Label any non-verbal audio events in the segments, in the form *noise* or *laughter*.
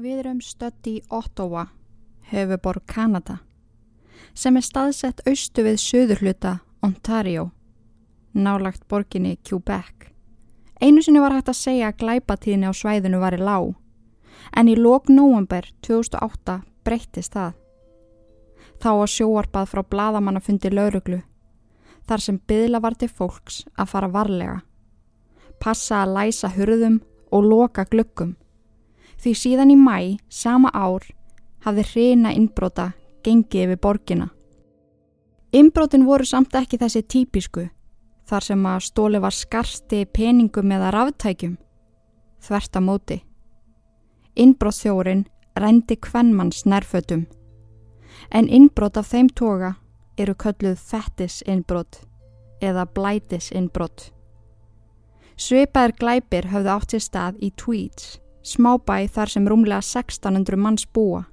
Við erum stödd í Ottawa, höfuborg Kanada, sem er staðsett austu við söðurhluta Ontario, nálagt borginni Quebec. Einu sinni var hægt að segja að glæpatíðinni á svæðinu var í lág, en í lók nóvember 2008 breyttist það. Þá var sjóarpað frá bladamannafundi lauruglu, þar sem byðla var til fólks að fara varlega, passa að læsa hurðum og loka glöggum því síðan í mæ sama ár hafði hreina innbrota gengið yfir borgina. Innbrotin voru samt ekki þessi típisku þar sem að stóli var skarsti peningum eða ráftækjum þvert að móti. Innbrótþjórin rendi kvennmanns nærfötum en innbrot af þeim toga eru kölluð fettis innbrot eða blætis innbrot. Sveipaðir glæpir höfðu átt sér stað í tweets smábæ þar sem rúmlega 1600 manns búa,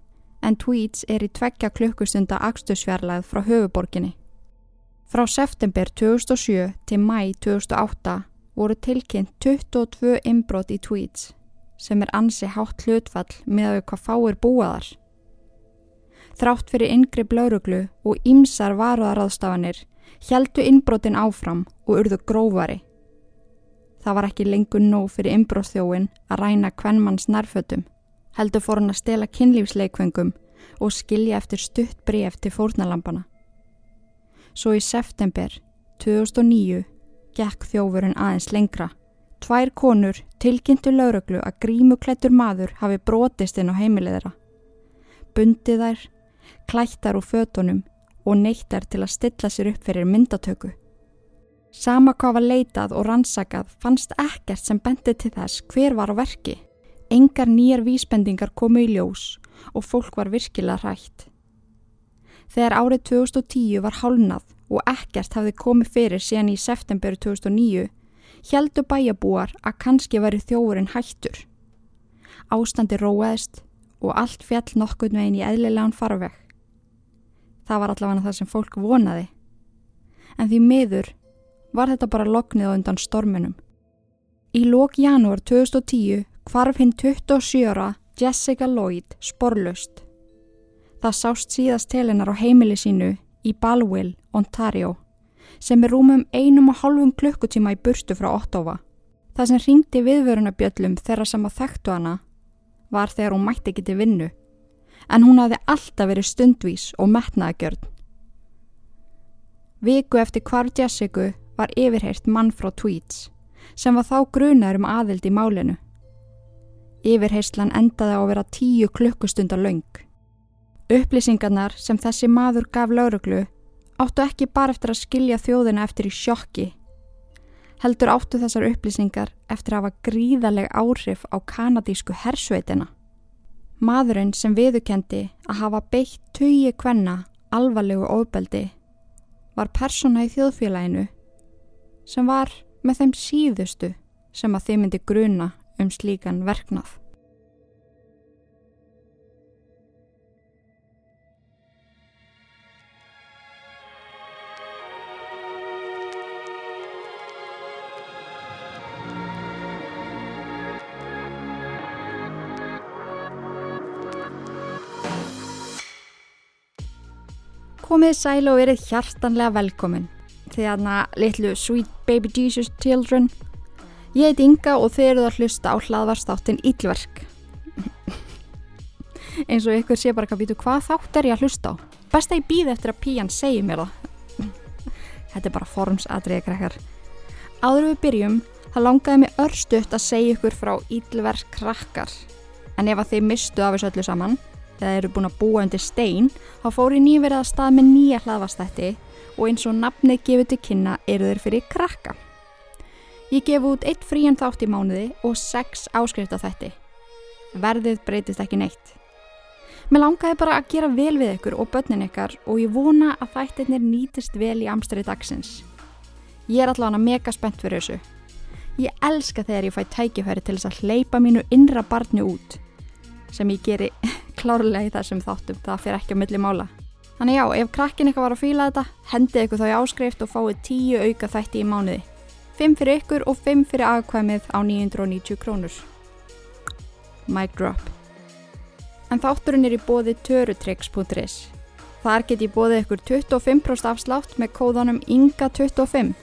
en Tweeds er í tveggja klukkustunda axtusfjarlæð frá höfuborginni. Frá september 2007 til mæ 2008 voru tilkynnt 22 inbrot í Tweeds, sem er ansi hátt hlutfall með hvað fáir búaðar. Þrátt fyrir yngri bláruglu og ímsar varuðaraðstafanir heldu innbrotin áfram og urðu grófari. Það var ekki lengur nóg fyrir ymbróðþjóin að ræna kvennmanns nærfötum. Heldur fór hann að stela kynlífsleikvengum og skilja eftir stutt bref til fórnalampana. Svo í september 2009 gekk þjófurinn aðeins lengra. Tvær konur tilkynntu lauruglu að grímuklættur maður hafi brotist inn á heimilegðara. Bundið þær, klættar úr fötunum og neittar til að stilla sér upp fyrir myndatöku. Sama hvað var leitað og rannsakað fannst ekkert sem bendi til þess hver var á verki. Engar nýjar vísbendingar komu í ljós og fólk var virkilega hrætt. Þegar árið 2010 var hálnað og ekkert hafði komið fyrir síðan í september 2009 heldu bæjabúar að kannski veri þjófurinn hættur. Ástandi róaðist og allt fjall nokkur megin í eðlilegan farveg. Það var allavega það sem fólk vonaði. En því miður var þetta bara loknið á undan storminum. Í lók janúar 2010 kvarf hinn 27 ára Jessica Lloyd sporlust. Það sást síðast til hennar á heimili sínu í Balwell, Ontario, sem er rúmum einum og hálfum klukkutíma í burstu frá Ottawa. Það sem ringdi viðvörunabjöllum þeirra sem að þekktu hana var þegar hún mætti ekki til vinnu, en hún hafði alltaf verið stundvís og metnaðagjörn. Viku eftir hvar Jessica var yfirheirt mann frá Tweeds sem var þá grunar um aðild í málinu. Yfirheyslan endaði á að vera tíu klukkustundar laung. Upplýsingarnar sem þessi maður gaf lauruglu áttu ekki bara eftir að skilja þjóðina eftir í sjokki. Heldur áttu þessar upplýsingar eftir að hafa gríðaleg áhrif á kanadísku hersveitina. Maðurinn sem viðukendi að hafa beitt tugi kvenna alvarlegu ofbeldi var persóna í þjóðfélaginu sem var með þeim síðustu sem að þið myndi gruna um slíkan verknað. Komið sæl og verið hjartanlega velkomin því aðna litlu Sweet Baby Jesus Children. Ég heit Inga og þeir eru að hlusta á hlaðvarstáttin Ílverk *laughs* eins og ykkur sé bara hvað býtu hvað þátt er ég að hlusta á? Best að ég býði eftir að píjan segi mér það. *laughs* Þetta er bara formsadriði krakkar. Áður við byrjum það langaði mig örstuðt að segja ykkur frá Ílverk krakkar. En ef að þeir mistu af þessu öllu saman eða eru búin að búa undir stein þá fóri nýverið að stað með nýja hlaðvarstætti og eins og nafnið gefur til kynna eru þeir fyrir krakka. Ég gef út eitt frían þátt í mánuði og sex áskrifta þætti. Verðið breytist ekki neitt. Mér langaði bara að gera vel við ykkur og börnin ykkar og ég vona að þættirnir nýtist vel í amstari dagsins. Ég er allavega mega spennt fyrir þessu. Ég elska þegar ég fæ tækifæri til þess að hleypa mínu innra barni út sem ég geri *laughs* klárlega í þessum þáttum, það fyrir ekki á milli mála. Þannig já, ef krakkin eitthvað var að fýla þetta, hendið ykkur þá í áskrift og fáið tíu auka þætti í mánuði. 5 fyrir ykkur og 5 fyrir aðkvæmið á 990 krónur. Mic drop. En þátturinn er í bóði törutryggs.is. Þar get ég bóðið ykkur 25% afslátt með kóðanum INGA25.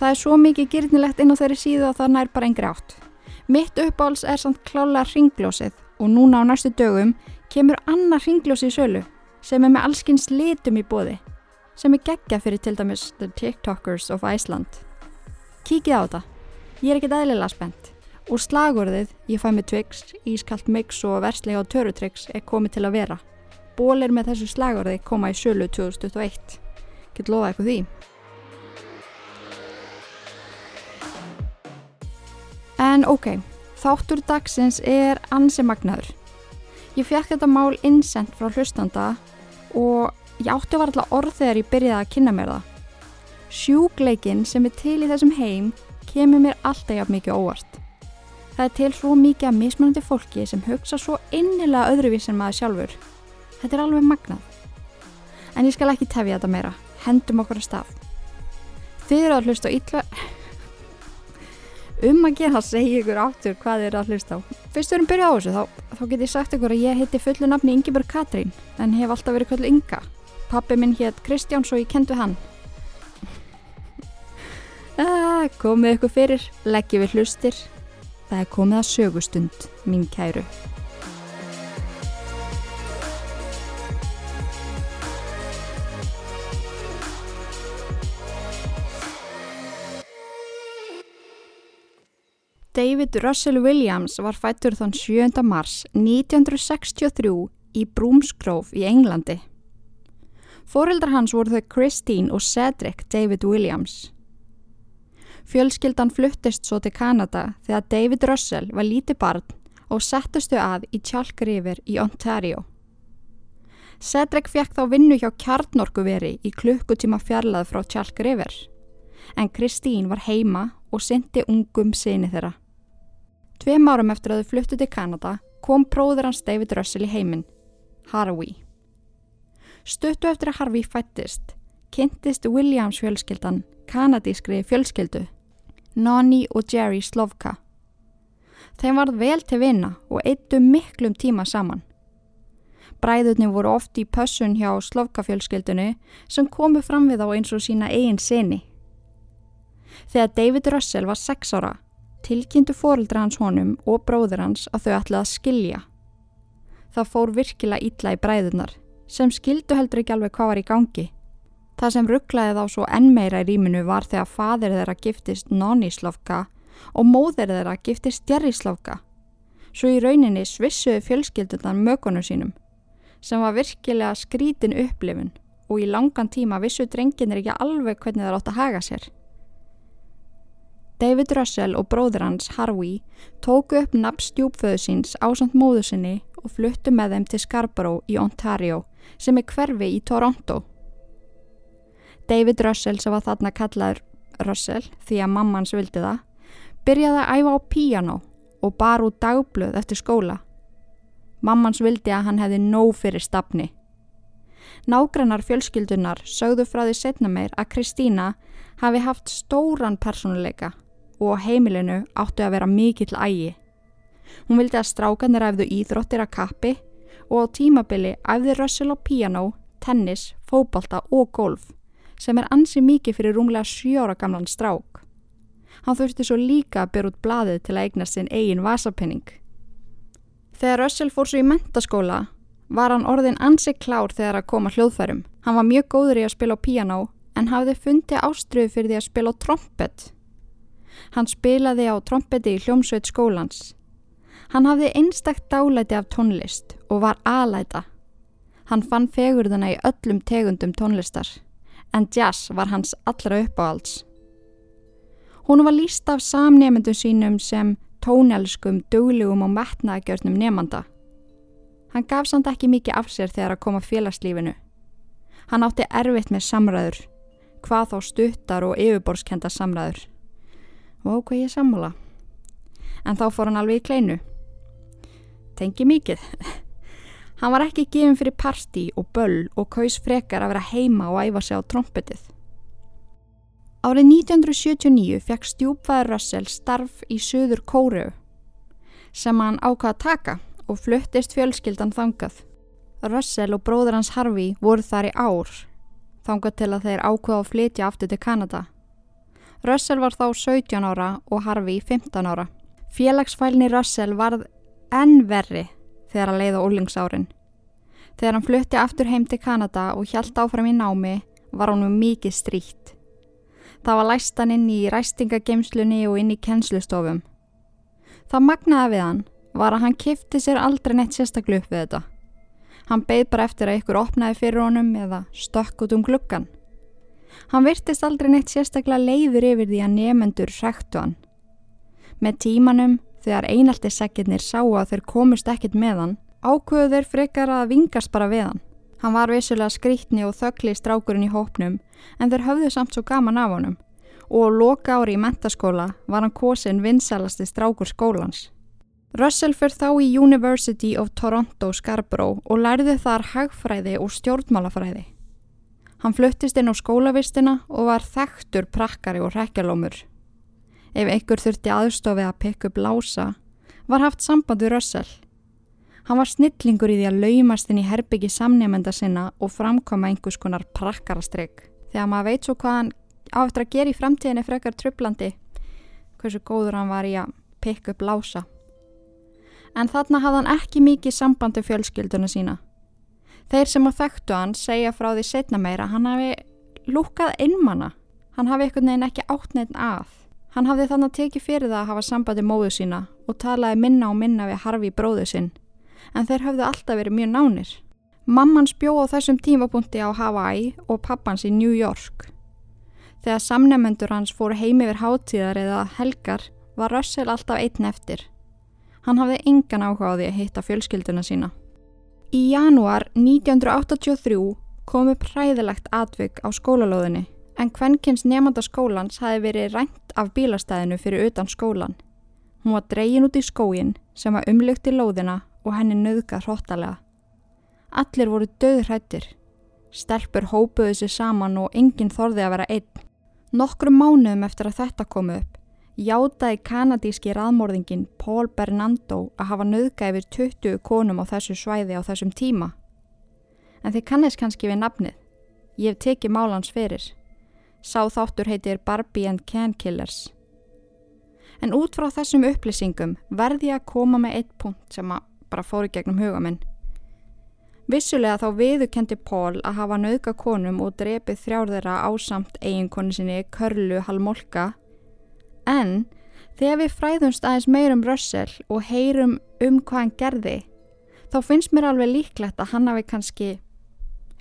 Það er svo mikið gyrnilegt inn á þeirri síðu að það nær bara engri átt. Mitt uppáls er samt klála ringlósið og núna á næstu dögum kemur annar ringlósi í sölu sem er með allskins litum í bóði sem er geggja fyrir til dæmis The TikTokers of Iceland. Kíkið á þetta. Ég er ekkert eðlilega spennt. Og slagurðið ég fæ með Twix, Ískalt Mix og verslega á Törutryggs er komið til að vera. Bólir með þessu slagurði koma í sölu 2021. Get lofa eitthvað því. En ok, þáttur dagsins er ansi magnaður. Ég fekk þetta mál innsend frá hlustanda og ég átti að vera alltaf orð þegar ég byrjaði að kynna mér það. Sjúkleikin sem er til í þessum heim kemur mér alltaf jafn mikið óvart. Það er til svo mikið að mismunandi fólki sem hugsa svo innilega öðruvís en maður sjálfur. Þetta er alveg magnað. En ég skal ekki tefja þetta meira. Hendum okkur að stað. Þið eru að hlusta á ítla... Um að gera að segja ykkur áttur hvað þið eru að hlusta á. Fyrst við erum byrjað á þessu þá, þá get ég sagt ykkur að ég heiti fullu nafni Ingeborg Katrín en hef alltaf verið kvöldu Inga. Pappi minn hétt Kristján svo ég kendu hann. *laughs* Ah, komið ykkur fyrir, leggjum við hlustir. Það er komið að sögustund, mín kæru. David Russell Williams var fættur þann 7. mars 1963 í Broomsgrove í Englandi. Fóreldrar hans voru þau Christine og Cedric David Williams. Fjölskyldan fluttist svo til Kanada þegar David Russell var lítið barn og settustu að í Chalk River í Ontario. Cedric fekk þá vinnu hjá kjarnorkuveri í klukkutíma fjarlað frá Chalk River, en Christine var heima og syndi ungum sinni þeirra. Tveim árum eftir að þau fluttu til Kanada kom próður hans David Russell í heiminn, Harvey. Stuttu eftir að Harvey fættist, kynntist Williams fjölskyldan kanadískri fjölskyldu, Nonni og Jerry Slovka. Þeim varð vel til vinna og eittu miklum tíma saman. Bræðurni voru oft í pössun hjá Slovka fjölskyldunni sem komu fram við á eins og sína eigin sinni. Þegar David Russell var 6 ára, tilkynntu fóreldra hans honum og bróður hans að þau ætlaði að skilja. Það fór virkilega ítla í bræðurnar, sem skildu heldur ekki alveg hvað var í gangi. Það sem rugglaði þá svo enn meira í rýminu var þegar fadir þeirra giftist Nonníslovka og móðir þeirra giftist Jerríslovka. Svo í rauninni svissuði fjölskyldunan mögunu sínum, sem var virkilega skrítin upplifun og í langan tíma vissu drenginir ekki alveg hvernig það átt að haga sér. David Russell og bróður hans, Harvey, tóku upp nafn stjúpföðu síns ásand móðu sinni og fluttu með þeim til Scarborough í Ontario sem er hverfi í Toronto. David Russell sem var þarna kallaður Russell því að mammans vildi það, byrjaði að æfa á piano og bar út dagblöð eftir skóla. Mammans vildi að hann hefði nóg fyrir stafni. Nágrannar fjölskyldunar sögðu frá því setna meir að Kristína hafi haft stóran personuleika og heimilinu áttu að vera mikill ægi. Hún vildi að strákanir æfðu íþróttir að kappi og á tímabili æfði Russell á piano, tennis, fóbalta og golf sem er ansi mikið fyrir rúmlega sjóra gamlan strák. Hann þurfti svo líka að byrja út blaðið til að eigna sinn eigin vasapenning. Þegar Russell fór svo í mentaskóla var hann orðin ansi klár þegar að koma hljóðfærum. Hann var mjög góður í að spila á piano en hafði fundið ástriðu fyrir því að spila á trompet. Hann spilaði á trompeti í hljómsveit skólans. Hann hafði einstakt dálæti af tónlist og var alæta. Hann fann fegurðuna í öllum tegundum tónlistar, en jazz var hans allra uppáhalds. Hún var líst af samnefndum sínum sem tónelskum, duglegum og metnaðgjörnum nefnda. Hann gaf samt ekki mikið af sér þegar að koma félagslífinu. Hann átti erfitt með samræður, hvað þá stuttar og yfirborskenda samræður. Og hvað ég sammála. En þá fór hann alveg í kleinu. Tengi mikið. *laughs* Hann var ekki gefin fyrir partí og böll og kaus frekar að vera heima og æfa sig á trompetið. Árið 1979 fekk stjúpfæður Russell starf í söður Kóru sem hann ákvaða að taka og fluttist fjölskyldan þangað. Russell og bróður hans Harvey voru þar í ár, þangað til að þeir ákveða að flytja aftur til Kanada. Russell var þá 17 ára og Harvey 15 ára. Félagsfælni Russell varð enn verri þegar að leiða ólingsárin. Þegar hann flutti aftur heim til Kanada og hjælt áfram í námi var hann mikið stríkt. Það var læstan inn í ræstingageimslunni og inn í kennslustofum. Það magnaði við hann var að hann kifti sér aldrei neitt sérstaklu upp við þetta. Hann beigð bara eftir að ykkur opnaði fyrir honum eða stökk út um gluggan. Hann virtist aldrei neitt sérstaklega leiður yfir því að nefendur hrektu hann. Með tímanum, þegar einaltissekirnir sáu að þeir komust ekkit með hann, ákvöðu þeir frekar að vingast bara við hann. Hann var vissulega skrítni og þöggli strákurinn í hópnum en þeir höfðu samt svo gaman af honum og loka ári í mentaskóla var hann kosin vinsalasti strákur skólans. Russell fyrir þá í University of Toronto Scarborough og lærði þar hagfræði og stjórnmálafræði. Hann fluttist inn á skólavistina og var þekktur prakkari og rekjalómur. Ef einhver þurfti aðstofið að pikka upp lása var haft samband við Russell Hann var snillingur í því að laumast inn í herbyggi samnefnda sinna og framkoma einhvers konar prakkarastrygg. Þegar maður veit svo hvað hann áeftir að gera í framtíðinni frekar trublandi, hversu góður hann var í að pikka upp lása. En þarna hafði hann ekki mikið sambandi fjölskylduna sína. Þeir sem á þekktu hann segja frá því setna meira hann hafi lúkað einmanna. Hann hafi einhvern veginn ekki átt neitt að. Hann hafði þannig tekið fyrir það að hafa sambandi móðu sína og talaði minna og minna við Harfi bróðu sinn en þeir höfðu alltaf verið mjög nánir. Mammans bjó á þessum tímapunkti á Hawaii og pappans í New York. Þegar samnefnendur hans fóru heim yfir hátíðar eða helgar var Russell alltaf einn eftir. Hann hafði engan áhuga á því að hitta fjölskylduna sína. Í janúar 1983 komu præðilegt atvik á skólalóðinni en kvennkins nefnda skólans hafi verið rænt af bílastæðinu fyrir utan skólan. Hún var dreyin út í skóin sem var umlykt í lóðina og henni nöðgað hróttalega. Allir voru döðrættir. Stelpur hópuðu sér saman og enginn þorði að vera einn. Nokkru mánuðum eftir að þetta komu upp, játaði kanadíski raðmórðingin Paul Bernando að hafa nöðgað yfir 20 konum á þessu svæði á þessum tíma. En þið kannist kannski við nafnið. Ég hef tekið málans fyrir. Sá þáttur heitir Barbie and Can Killers. En út frá þessum upplýsingum verði ég að koma með eitt punkt sem að bara fóri gegnum huga minn. Vissulega þá viðukendi Pól að hafa nauðga konum og drepið þrjárðera ásamt eiginkonu sinni Körlu Halmolka en þegar við fræðumst aðeins meirum Russell og heyrum um hvað hann gerði þá finnst mér alveg líklegt að hann hafi kannski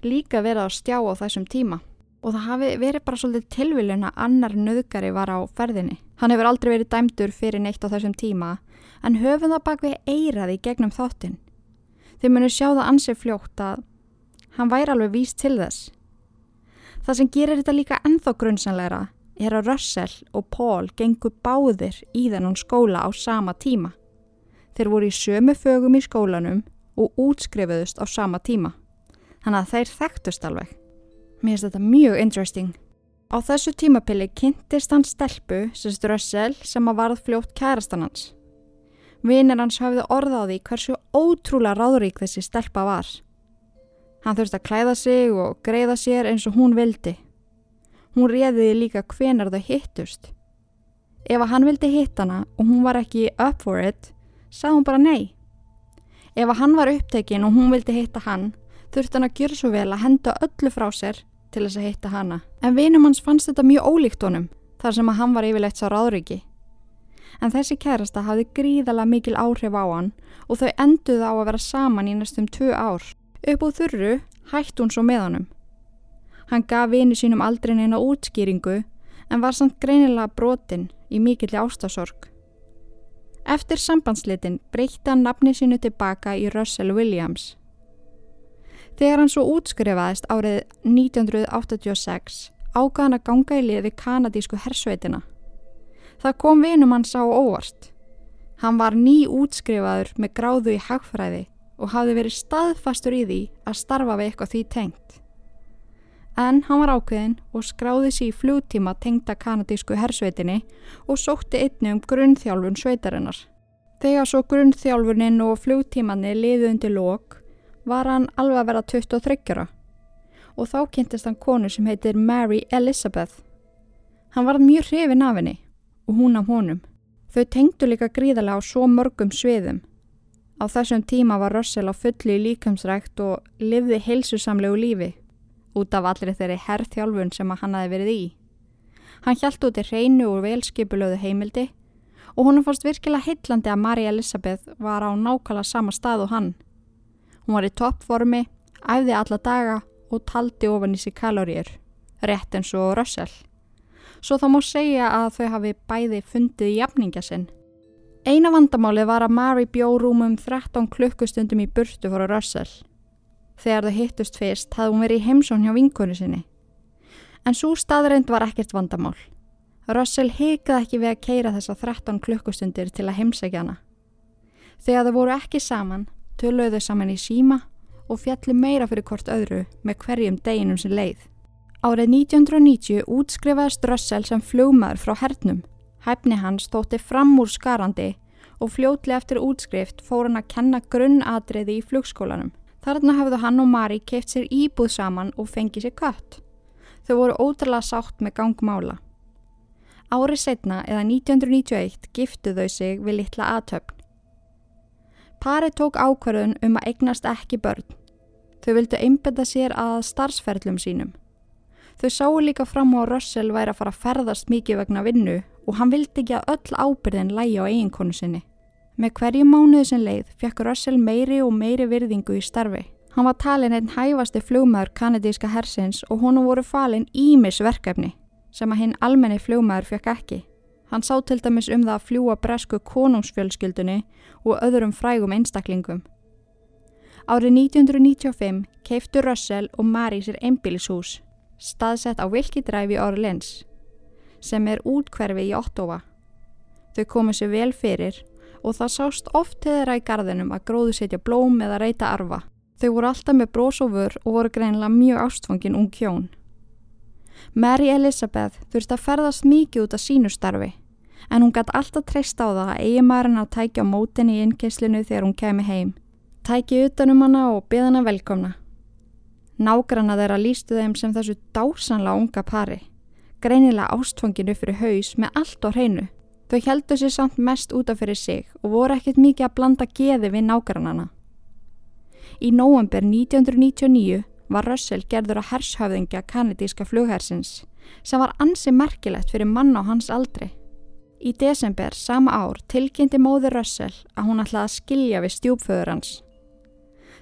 líka verið að stjá á þessum tíma og það hafi verið bara svolítið tilviljun að annar nöðgari var á ferðinni. Hann hefur aldrei verið dæmdur fyrir neitt á þessum tíma en höfum það bak við eiraði gegnum þáttinn. Þið munum sjá það ansið fljótt að hann væri alveg víst til þess. Það sem gerir þetta líka enþá grunnsanleira er að Russell og Paul gengur báðir í þennan skóla á sama tíma. Þeir voru í sömu fögum í skólanum og útskrifuðust á sama tíma. Þannig að þeir þekktust alveg. Mér finnst þetta mjög interesting. Á þessu tímapili kynntist hann stelpu, sérst Russell, sem að varð fljótt kærastan hans. Vinnir hans hafði orðaði hversu ótrúlega ráðrík þessi stelpa var. Hann þurfti að klæða sig og greiða sér eins og hún vildi. Hún réðiði líka hvenar þau hittust. Ef að hann vildi hitt hana og hún var ekki up for it, sað hún bara nei. Ef að hann var upptekinn og hún vildi hitta hann, þurfti hann að gera svo vel að henda öllu frá sér til þess að hitta hana. En vinum hans fannst þetta mjög ólíkt honum, þar sem að hann var yfirleitt sá ráðríki en þessi kærasta hafði gríðala mikil áhrif á hann og þau enduði á að vera saman í næstum tvö ár. Upp á þurru hætti hún svo með honum. Hann gaf vini sínum aldrei neina útskýringu en var samt greinilega brotin í mikilli ástasorg. Eftir sambandslitin breytti hann nafni sínu tilbaka í Russell Williams. Þegar hann svo útskrifaðist árið 1986 ágaði hann að ganga í lið við kanadísku hersveitina. Það kom vinum hans á óvart. Hann var ný útskrifaður með gráðu í hagfræði og hafði verið staðfastur í því að starfa við eitthvað því tengt. En hann var ákveðin og skráði sér í fljóttíma tengta kanadísku hersveitinni og sótti einni um grunnþjálfun sveitarinnar. Þegar svo grunnþjálfurinn og flugtímanni liði undir lok var hann alveg að vera 23 og þá kynntist hann konu sem heitir Mary Elizabeth. Hann var mjög hrifin af henni og hún af honum. Þau tengdu líka gríðarlega á svo mörgum sviðum. Á þessum tíma var Russell á fulli líkamsrækt og livði heilsusamlegu lífi út af allir þeirri herrþjálfun sem hann hafi verið í. Hann hjælt út í hreinu og velskipulöðu heimildi og hún fannst virkilega heitlandi að Mary Elizabeth var á nákvæmlega sama stað og hann. Hún var í toppformi, æfði alla daga og taldi ofan í sig kaloríur, rétt eins og Russell. Svo þá má segja að þau hafi bæði fundið jafninga sinn. Eina vandamáli var að Mary bjó rúmum 13 klukkustundum í burtu fór Russell. Þegar þau hittust fyrst hafði hún verið í heimsón hjá vinkonu sinni. En svo staðreind var ekkert vandamál. Russell heikaði ekki við að keira þessa 13 klukkustundir til að heimsækja hana. Þegar þau voru ekki saman, töluðu þau saman í síma og fjalli meira fyrir hvort öðru með hverjum deginum sem leið. Árið 1990 útskrifaðist Russell sem fljómaður frá hernum. Hæfni hans stótti fram úr skarandi og fljótli eftir útskrift fór hann að kenna grunnatriði í flugskólanum. Þarna hafðu hann og Mari keift sér íbúð saman og fengið sér kött. Þau voru ótrúlega sátt með gangmála. Árið setna eða 1991 giftu þau sig við litla aðtöfn. Pari tók ákvarðun um að eignast ekki börn. Þau vildu einbetta sér að starfsferðlum sínum. Þau sáu líka fram á að Russell væri að fara að ferðast mikið vegna vinnu og hann vildi ekki að öll ábyrðin lægi á eiginkonu sinni. Með hverju mánuðu sem leið fekk Russell meiri og meiri virðingu í starfi. Hann var talin einn hæfasti flugmaður kanadíska hersins og honum voru falin ímis verkefni sem að hinn almenni flugmaður fekk ekki. Hann sá til dæmis um það að fljúa bresku konungsfjölskyldunni og öðrum frægum einstaklingum. Árið 1995 keiftu Russell og Mari sér einbílishús staðsett á Vilkidræfi Orlins sem er útkverfi í Ottawa. Þau komu sér vel fyrir og það sást oft til þeirra í gardinum að gróðu setja blóm eða reyta arfa. Þau voru alltaf með brósofur og voru greinilega mjög ástfangin ung hjón. Mary Elizabeth þurfti að ferðast mikið út af sínu starfi en hún gæti alltaf treyst á það að eiginmærin að tækja mótin í innkesslinu þegar hún kemi heim. Tæki utanum hana og beða hana velkomna. Nágranna þeirra lístu þeim sem þessu dásanlega unga pari, greinilega ástfanginu fyrir haus með allt á hreinu. Þau heldu sér samt mest útaf fyrir sig og voru ekkert mikið að blanda geði við nágrannana. Í nóvember 1999 var Russell gerður að hershöfðingja kanadíska flughersins sem var ansi merkilegt fyrir mann á hans aldri. Í desember sama ár tilkynnti móði Russell að hún ætlaði að skilja við stjúpföður hans.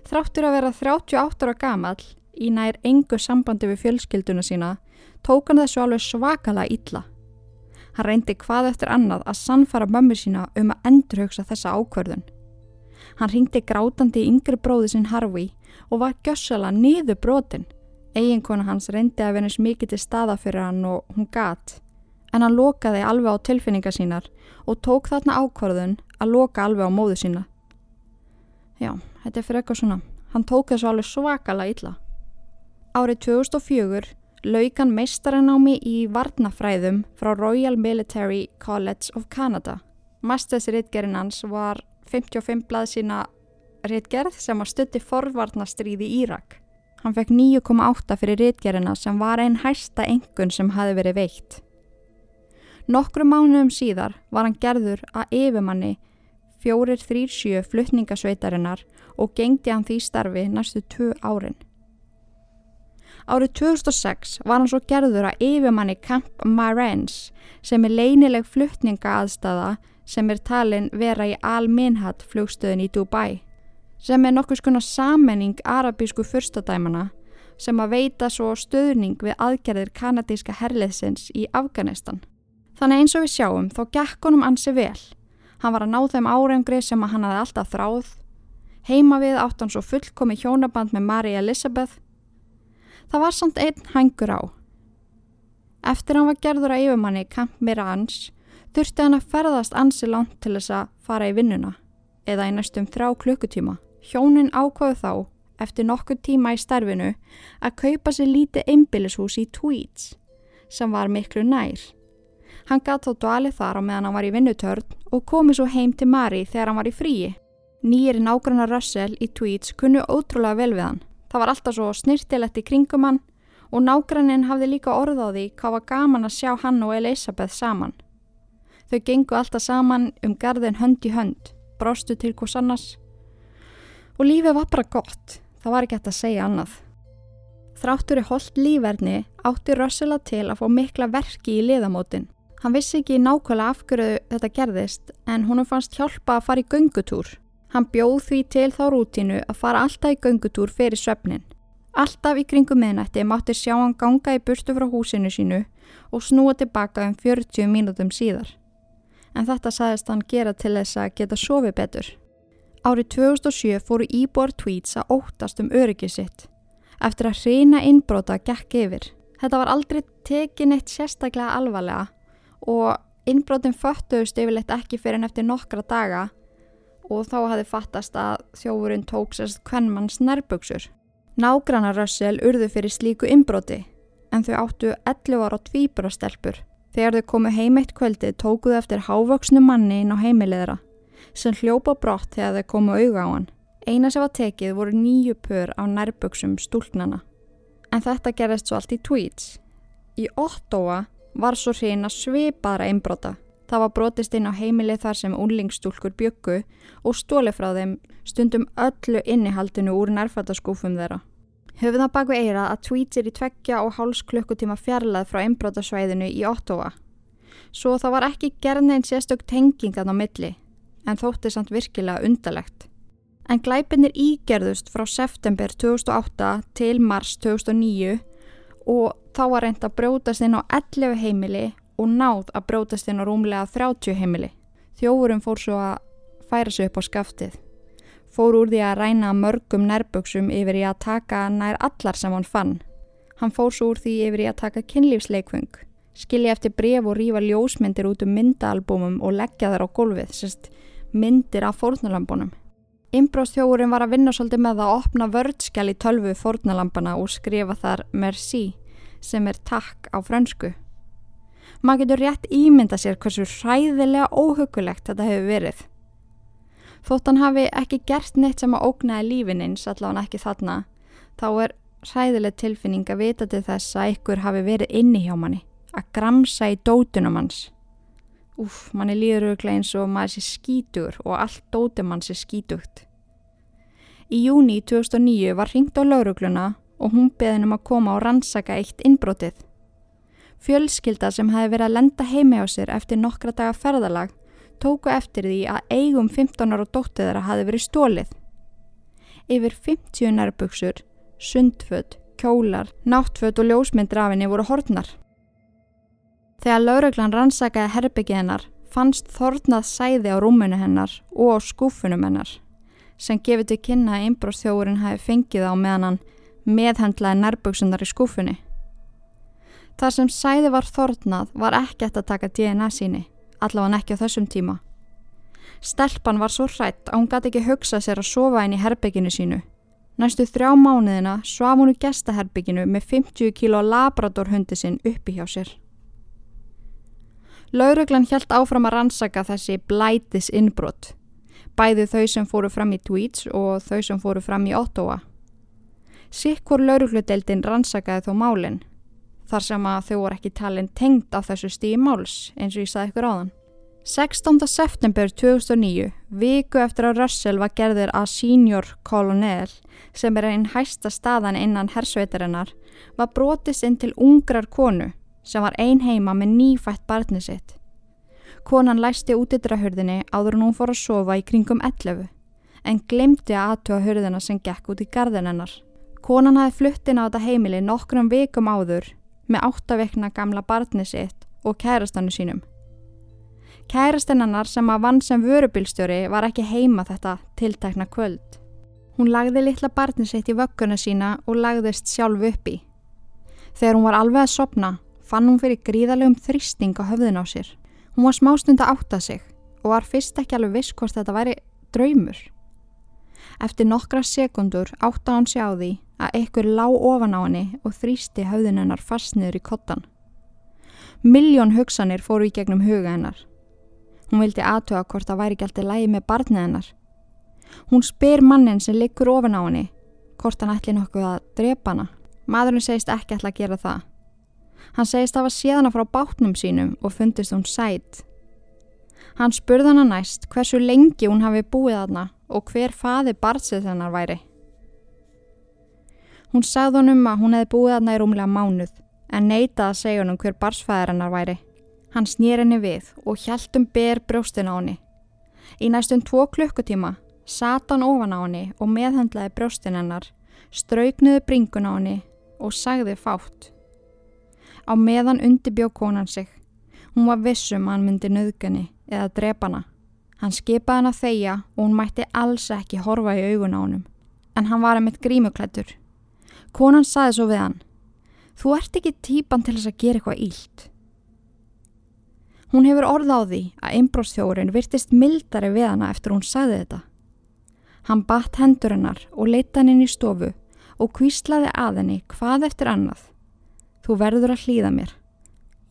Þráttur að vera 38 ára gamall í nær engu sambandi við fjölskylduna sína tók hann þessu alveg svakala illa. Hann reyndi hvað eftir annað að sannfara mömmu sína um að endurhaugsa þessa ákverðun. Hann ringdi grátandi í yngri bróði sinn Harvey og var gjössala niður brotin. Eginkona hans reyndi að venast mikið til staða fyrir hann og hún gat. En hann lokaði alveg á tilfinningar sínar og tók þarna ákvarðun að loka alveg á móðu sína. Já, þetta er fyrir eitthvað svona. Hann tók þessu alveg svakala illa. Árið 2004 laukan meistaranámi í varnafræðum frá Royal Military College of Canada. Mastersritgerinn hans var 55 blað sína ritgerð sem var stutti forvarnastríði Írak. Hann fekk 9,8 fyrir ritgerina sem var einn hæsta engun sem hafi verið veikt. Nokkru mánuðum síðar var hann gerður að yfirmanni 437 flutningasveitarinnar og gengdi hann því starfi næstu 2 árin. Árið 2006 var hann svo gerður að yfirmanni Camp Marens sem er leinileg fluttninga aðstafa sem er talin vera í Al-Minhad flugstöðin í Dubai sem er nokkus konar sammenning arabísku fyrstadæmana sem að veita svo stöðning við aðgerðir kanadíska herliðsins í Afganistan. Þannig eins og við sjáum þá gekk honum ansi vel. Hann var að ná þeim árengri sem að hann hafði alltaf þráð. Heima við átt hann svo fullkomi hjónaband með Mari Elisabeth Það var samt einn hangur á. Eftir hann var gerður að yfirmanni Camp Mirans þurfti hann að ferðast ansi langt til þess að fara í vinnuna eða í næstum þrá klukkutíma. Hjónin ákvaðu þá, eftir nokkur tíma í starfinu, að kaupa sér lítið einbillishús í Tweeds sem var miklu nær. Hann gatt þá dvalið þar á meðan hann var í vinnutörn og komi svo heim til Mari þegar hann var í fríi. Nýjir nágrannar Russell í Tweeds kunnu ótrúlega vel við hann. Það var alltaf svo snirtilegt í kringum hann og nágrannin hafði líka orð á því hvað var gaman að sjá hann og Elisabeth saman. Þau gengu alltaf saman um garðin hönd í hönd, brástu til hvers annars og lífið var bara gott, það var ekki hægt að segja annað. Þráttur í holdt lífverðni átti Russella til að fá mikla verki í liðamótin. Hann vissi ekki nákvæmlega af hverju þetta gerðist en húnum fannst hjálpa að fara í göngutúr. Hann bjóð því til þá rútínu að fara alltaf í göngutúr fyrir svefnin. Alltaf í kringum miðnætti mátti sjá hann ganga í burtu frá húsinu sínu og snúa tilbaka um 40 mínútum síðar. En þetta saðist hann gera til þess að geta sofið betur. Árið 2007 fóru Íbor Tweets að óttast um öryggið sitt eftir að hreina innbróta gekk yfir. Þetta var aldrei tekin eitt sérstaklega alvarlega og innbrótin föttuðust yfirleitt ekki fyrir en eftir nokkra daga og þá hafði fattast að þjófurinn tók sérst kvennmanns nærböksur. Nágrannar Rössel urðu fyrir slíku innbróti en þau áttu 11 ára tvíburastelpur. Þegar þau komu heim eitt kvöldi tókuðu eftir hávöksnu manni inn á heimileðra sem hljópa brott þegar þau komu auga á hann. Eina sem var tekið voru nýju pör á nærböksum stúlknana. En þetta gerðist svo allt í tweets. Í Ottawa var svo hreina sveipaðra einbrota. Það var brotist inn á heimilið þar sem unlingstúlkur byggu og stóli frá þeim stundum öllu innihaldinu úr nærfættaskúfum þeirra. Höfum það baku eira að tweets er í tveggja og háls klukkutíma fjarlað frá einbrotasvæðinu í Ottawa. Svo það var ekki gerðneins sérstök tengingan á milli en þótti samt virkilega undalegt en glæpinir ígerðust frá september 2008 til mars 2009 og þá var reynd að brótast inn á 11 heimili og náð að brótast inn á rúmlega 30 heimili. Þjófurum fór svo að færa sig upp á skaftið. Fór úr því að ræna mörgum nærböksum yfir í að taka nær allar sem hann fann. Hann fór svo úr því yfir í að taka kynlífsleikfung, skilja eftir bref og rífa ljósmyndir út um myndaalbumum og leggja þar á gólfið, sérst myndir af fórnulambunum. Imbróstjóðurinn var að vinna svolítið með að opna vördskjál í tölvu fórnalampana og skrifa þar merci sem er takk á frönsku. Maður getur rétt ímynda sér hversu hræðilega óhugulegt þetta hefur verið. Þótt hann hafi ekki gert neitt sem að ógnaði lífinins, allavega ekki þarna, þá er hræðileg tilfinning að vita til þess að ykkur hafi verið inni hjá manni, að gramsa í dótunum hans. Úf, manni líður auðvitað eins og maður sé skítur og allt dótum mann sé skítugt. Í júni 2009 var ringt á laurugluna og hún beðin um að koma og rannsaka eitt innbrotið. Fjölskylda sem hefði verið að lenda heimi á sér eftir nokkra daga ferðalag tóku eftir því að eigum 15 ára dóttiðara hafi verið stólið. Yfir 50 nærbuksur, sundfödd, kjólar, náttfödd og ljósmyndrafinni voru hortnar. Þegar lauruglan rannsakaði herbyggið hennar fannst þornað sæði á rúmunu hennar og á skúfunum hennar sem gefið til kynna að einbróðstjóðurinn hafi fengið á meðan hann meðhendlaði nærböksunar í skúfunni. Þar sem sæði var þornað var ekki eftir að taka DNA síni, allavega ekki á þessum tíma. Stelpan var svo hrætt að hún gæti ekki hugsa sér að sofa inn í herbygginu sínu. Næstu þrjá mánuðina svaf hún úr gestaherbygginu með 50 kíló labradorhundi sinn uppi hjá sér. Lauruglan hjælt áfram að rannsaka þessi blætis innbrott, bæði þau sem fóru fram í Tweeds og þau sem fóru fram í Ottawa. Sikkur laurugludeldin rannsakaði þó málinn, þar sem að þau voru ekki talin tengt á þessu stíi máls, eins og ég saði ykkur áðan. 16. september 2009, viku eftir að Russell var gerðir að senior kolonel, sem er einn hæsta staðan innan hersveitarinnar, var brotist inn til ungrar konu sem var ein heima með nýfætt barni sitt. Konan læsti útidrahörðinni áður en hún fór að sofa í kringum 11 en glemti að aðtöa hörðina sem gekk út í gardin hennar. Konan hafi fluttin á þetta heimili nokkrum vikum áður með áttavekna gamla barni sitt og kærastannu sínum. Kærastinn hennar sem að vann sem vörubilstjóri var ekki heima þetta tiltekna kvöld. Hún lagði litla barni sitt í vögguna sína og lagðist sjálf upp í. Þegar hún var alveg að sopna fann hún fyrir gríðalegum þrýsting á höfðun á sér. Hún var smástund að átta sig og var fyrst ekki alveg viss hvort þetta væri draumur. Eftir nokkra sekundur átta hún sig á því að einhver lá ofan á henni og þrýsti höfðun hennar fast niður í kottan. Miljón hugsanir fóru í gegnum huga hennar. Hún vildi aðtöga hvort það væri ekki alltaf lægi með barnið hennar. Hún spyr mannin sem liggur ofan á henni hvort hann ætli nokkuð að drepa hana. Madurinn segist ekki ætla að gera það. Hann segist að hafa séðana frá bátnum sínum og fundist hún sætt. Hann spurði hana næst hversu lengi hún hafi búið aðna og hver faði barnsið hennar væri. Hún sagði honum að hún hefði búið aðna í rúmlega mánuð en neitaði að segja honum hver barsfæðir hennar væri. Hann snýr henni við og hjæltum ber brjóstin á henni. Í næstum tvo klukkutíma sat hann ofan á henni og meðhendlaði brjóstin hennar, strauknuði bringun á henni og sagði fátt. Á meðan undirbjó konan sig. Hún var vissum að hann myndi nöðgani eða drepana. Hann skipaði hann að þeia og hún mætti alls ekki horfa í augun á honum. En hann var að mitt grímuklættur. Konan saði svo við hann. Þú ert ekki típan til þess að gera eitthvað ílt. Hún hefur orð á því að einbróðstjórin virtist mildari við hana eftir hún sagði þetta. Hann batt hendur hennar og leita hann inn í stofu og kvíslaði að henni hvað eftir annað. Þú verður að hlýða mér.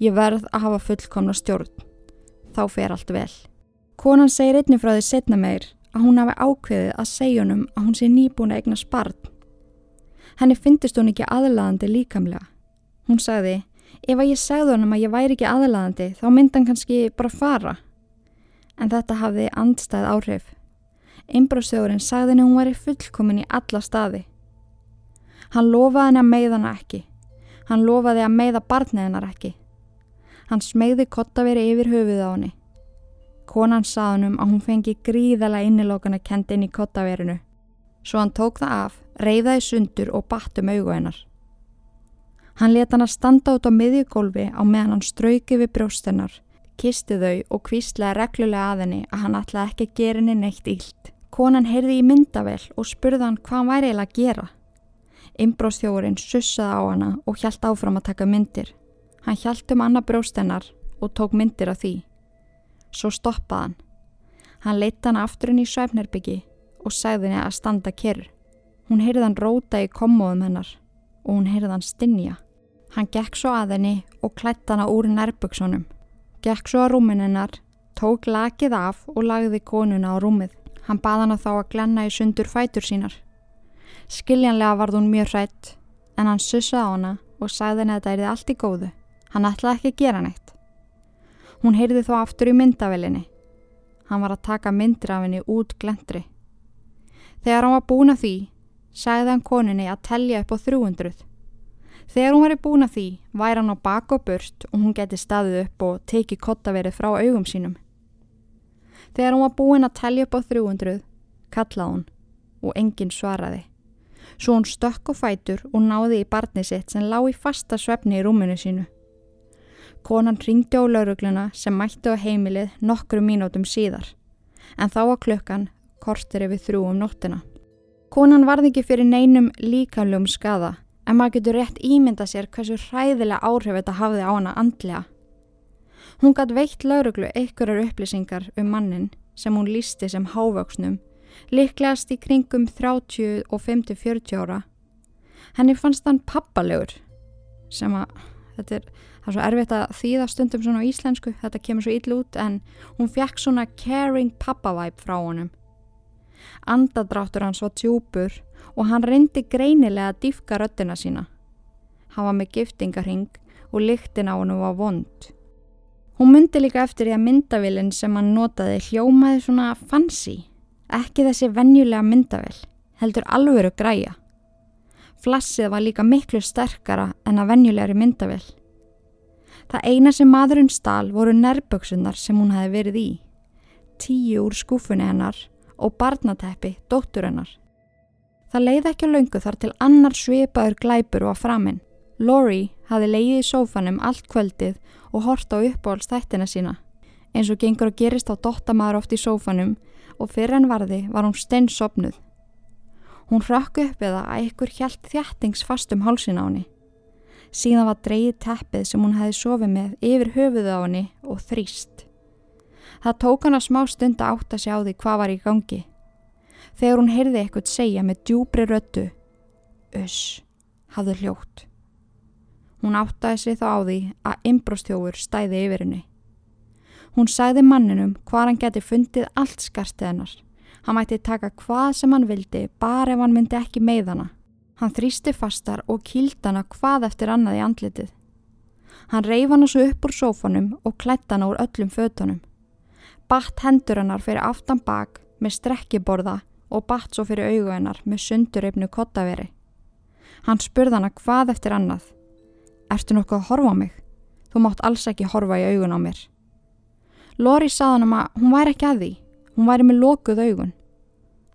Ég verð að hafa fullkomna stjórn. Þá fer allt vel. Konan segir einnig frá því setna meir að hún hafi ákveðið að segja honum að hún sé nýbúin að egna sparn. Henni fyndist hún ekki aðlaðandi líkamlega. Hún sagði Ef að ég segði honum að ég væri ekki aðlaðandi þá myndi hann kannski bara fara. En þetta hafði andstæð áhrif. Einbróðsjóðurinn sagði henni hún væri fullkomin í alla staði. Hann lofaði henni að meiða henni ekki. Hann lofaði að meiða barnið hennar ekki. Hann smegði kottaveri yfir höfuð á henni. Konan sagði hennum að hún fengi gríðala innilókan að kendi inn í kottaverinu. Svo hann tók það af, reyðaði sundur og battum augu hennar. Hann leta hann að standa út á miðjugólfi á meðan hann strauki við brjóstennar, kisti þau og kvíslega reglulega að henni að hann ætlaði ekki að gera henni neitt ílt. Konan heyrði í myndavel og spurði hann hvað hann væri eiginlega að gera. Imbróstjóðurinn sussaði á hana og hjælt áfram að taka myndir. Hann hjælt um annað brjóstennar og tók myndir af því. Svo stoppaði hann. Hann leita hann aftur inn í svæfnerbyggi og sagði henni að standa kyrr. Hún heyrði hann róta í kommóðum hennar og hún heyrði hann stinja. Hann gekk svo að henni og klætt hana úr nærbuksunum. Gekk svo að rúmin hennar, tók lakið af og lagði konuna á rúmið. Hann bað hana þá að glenna í sundur fætur sínar. Skiljanlega varð hún mjög hrætt en hann sussaði hana og sagði henni að þetta erði allt í góðu. Hann ætlaði ekki að gera neitt. Hún heyrði þó aftur í myndavelinni. Hann var að taka myndir af henni út glendri. Þegar hann var búin að því, sagði hann koninni að tellja upp á 300. Þegar hún væri búin að því væri hann á bak og burt og hún geti staðið upp og tekið kottaverið frá augum sínum. Þegar hún var búin að tellja upp á 300 kallaði hún og enginn svaraði. Svo hún stökk og fætur og náði í barni sitt sem lá í fasta svefni í rúmunu sínu. Konan ringdi á laurugluna sem mætti á heimilið nokkru mínútum síðar en þá var klukkan kortir yfir þrjú um nóttina. Konan varði ekki fyrir neinum líkamlum skada en maður getur rétt ímynda sér hversu hræðilega áhrif þetta hafði á hana andlega. Hún gætt veitt lauruglu einhverjar upplýsingar um mannin sem hún lísti sem hávöksnum, liklegast í kringum 30 og 50-40 ára. Henni fannst hann pappalegur sem að, þetta er, er svo erfitt að þýða stundum svona á íslensku, þetta kemur svo ill út en hún fekk svona caring pappavæp frá honum. Andadráttur hans var tjúpur og hann reyndi greinilega að dýfka röttina sína. Hann var með giftingarhing og lyktin á hann var vond. Hún myndi líka eftir því að myndavilin sem hann notaði hljómaði svona fancy. Ekki þessi vennjulega myndavill, heldur alvöru græja. Flassið var líka miklu sterkara en að vennjulegri myndavill. Það eina sem maðurinn stál voru nærböksunar sem hún hafi verið í. Tíu úr skúfunni hennar og barnateppi dóttur hennar. Það leiði ekki á laungu þar til annar svipaður glæpur var framinn. Lori hafi leiðið í sófanum allt kvöldið og hort á uppáhaldstættina sína. Eins og gengur að gerist á dottamæður oft í sófanum og fyrir en varði var hún steinsopnuð. Hún rökku upp eða að ykkur hjælt þjættingsfast um hálsin á henni. Síðan var dreyið teppið sem hún hefði sofið með yfir höfuðu á henni og þrýst. Það tók hann að smá stund að átta sig á því hvað var í gangi. Þegar hún heyrði eitthvað segja með djúbri röttu, Öss, hafði hljótt. Hún áttaði sig þá á því að imbróstjófur stæði yfir henni. Hún sagði manninum hvað hann geti fundið allt skartið hennar. Hann mætti taka hvað sem hann vildi bara ef hann myndi ekki með hana. Hann þrýsti fastar og kýld hana hvað eftir annað í andlitið. Hann reyf hana svo upp úr sófanum og klætt hana úr öllum fötunum. Batt hendur hennar fyrir aftan bak með strekkiborða og batt svo fyrir augu hennar með sundurreifnu kottaveri. Hann spurð hana hvað eftir annað. Ertu nokkuð að horfa á mig? Þú mátt alls ekki horfa í augun á mér. Lori saði hann um að hún væri ekki að því. Hún væri með lokuð augun.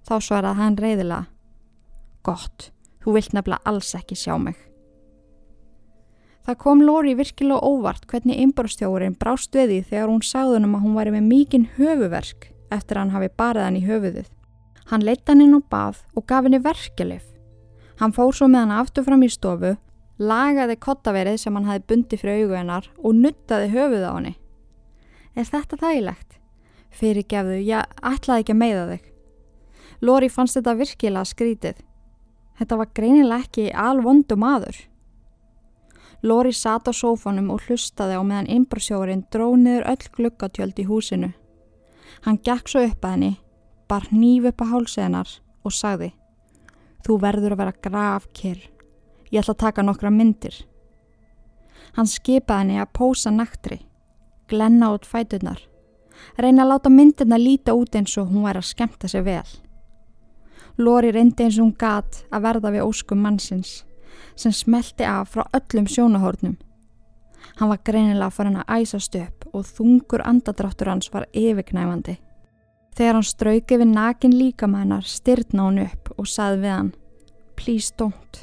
Þá svaraði hann reyðilega. Gott, þú vilt nefnilega alls ekki sjá mig. Það kom Lori virkilega óvart hvernig innbórstjóðurinn brást við því þegar hún sagði hann um að hún væri með mikinn höfuverk eftir að hann hafi barið hann í höfuðið. Hann leitt hann inn á bað og gaf henni verkelif. Hann fór svo með hann aftur fram í stofu, lagaði kottaverið sem hann hafi bundið fyrir augu hennar og nuttaði höfuð á henni. Er þetta þægilegt? Fyrirgefðu, ég ætlaði ekki að meiða þig. Lóri fannst þetta virkilega skrítið. Þetta var greinilega ekki alvondu maður. Lóri sat á sófanum og hlustaði á meðan innbrorsjóðurinn dróð niður öll glukkatjöld í húsinu. Hann gekk svo upp að henni, bar nýf upp að hálsenar og sagði Þú verður að vera grafkir. Ég ætla að taka nokkra myndir. Hann skipaði henni að pósa naktri, glenna út fætunar, reyna að láta myndirna líta út eins og hún væri að skemta sig vel. Lóri reyndi eins og hún gat að verða við óskum mannsins sem smelti af frá öllum sjónahórnum. Hann var greinilega farin að æsast upp og þungur andadráttur hans var yfirknæfandi. Þegar hann strauki við nakin líkamænar styrna hún upp og sagði við hann Please don't.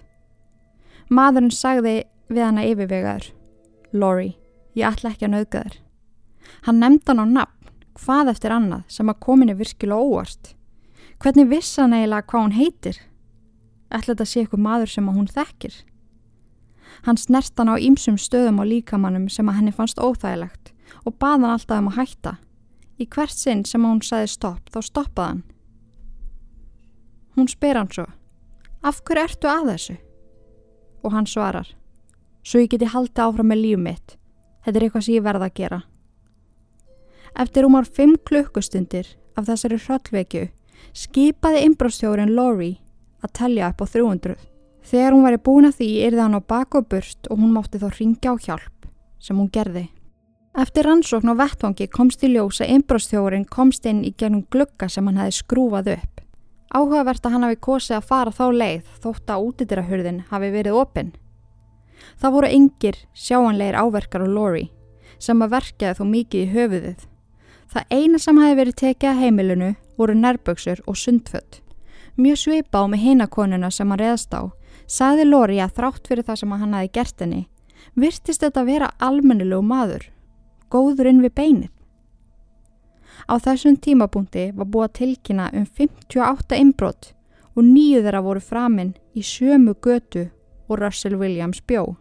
Maðurinn sagði við hann að yfirvegaður Lori, ég ætla ekki að nauðga þér. Hann nefndi hann á nafn, hvað eftir annað sem að kominni virkilega óvart. Hvernig vissi hann eiginlega hvað hún heitir? Ætla þetta sé eitthvað maður sem að hún þekkir? Hann snert hann á ýmsum stöðum á líkamannum sem að henni fannst óþægilegt og baði hann alltaf um að hætta. Í hvert sinn sem að hún sagði stopp þá stoppaði hann. Hún spyr hann svo, af hverju ertu að þessu? Og hann svarar, svo ég geti haldið áfram með líf mitt. Þetta er eitthvað sem ég verða að gera. Eftir umar fimm klukkustundir af þessari hrollvekju skipaði inbróstjórin Lori að telja upp á 300. Þegar hún væri búin að því erði hann á bak og burst og hún mátti þá ringja á hjálp sem hún gerði. Eftir rannsókn á vettvangi komst í ljós að inbróstjórin komst inn í gennum glugga sem hann hefði skrúfað upp. Áhugavert að hann hafi kosið að fara þá leið þótt að útidirahurðin hafi verið opinn. Það voru engir sjáanleir áverkar og Lori sem að verkaði þó mikið í höfuðið. Það eina sem hafi verið tekið að heimilinu voru nærböksur og sundfött. Mjög svipa á með heinakonuna sem hann reðst á, saði Lori að þrátt fyrir það sem hann hafi gert henni, virtist þetta að vera almennilegu maður, góður inn við beinið. Á þessum tímapunkti var búið að tilkynna um 58 innbrott og nýju þeirra voru framinn í sömu götu og Russell Williams bjó.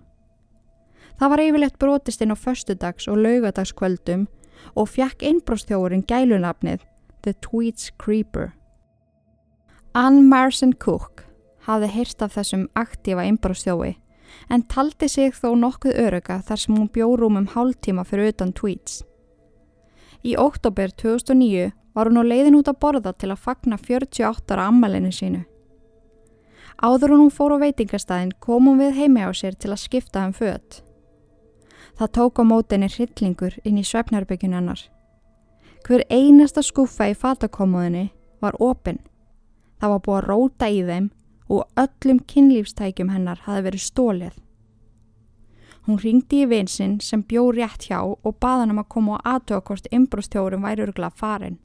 Það var yfirlegt brotist inn á förstudags og laugadagskvöldum og fjekk innbróstþjóðurinn gælunafnið The Tweeds Creeper. Ann Marson Cook hafði heyrt af þessum aktífa innbróstþjóði en taldi sig þó nokkuð öruga þar sem hún bjórúm um hálftíma fyrir utan Tweeds. Í oktober 2009 var hún á leiðin út að borða til að fagna 48 ára ammælinu sínu. Áður hún fór á veitingastæðin kom hún við heimi á sér til að skipta hann um född. Það tók á mótinni hryllingur inn í svefnarbyggjun hennar. Hver einasta skuffa í fatakomóðinni var opinn. Það var búið að róta í þeim og öllum kynlífstækjum hennar hafi verið stólið. Hún ringdi í vinsinn sem bjó rétt hjá og baða hann um að koma á aðtöða hvort inbrústjórum væri örgla farin.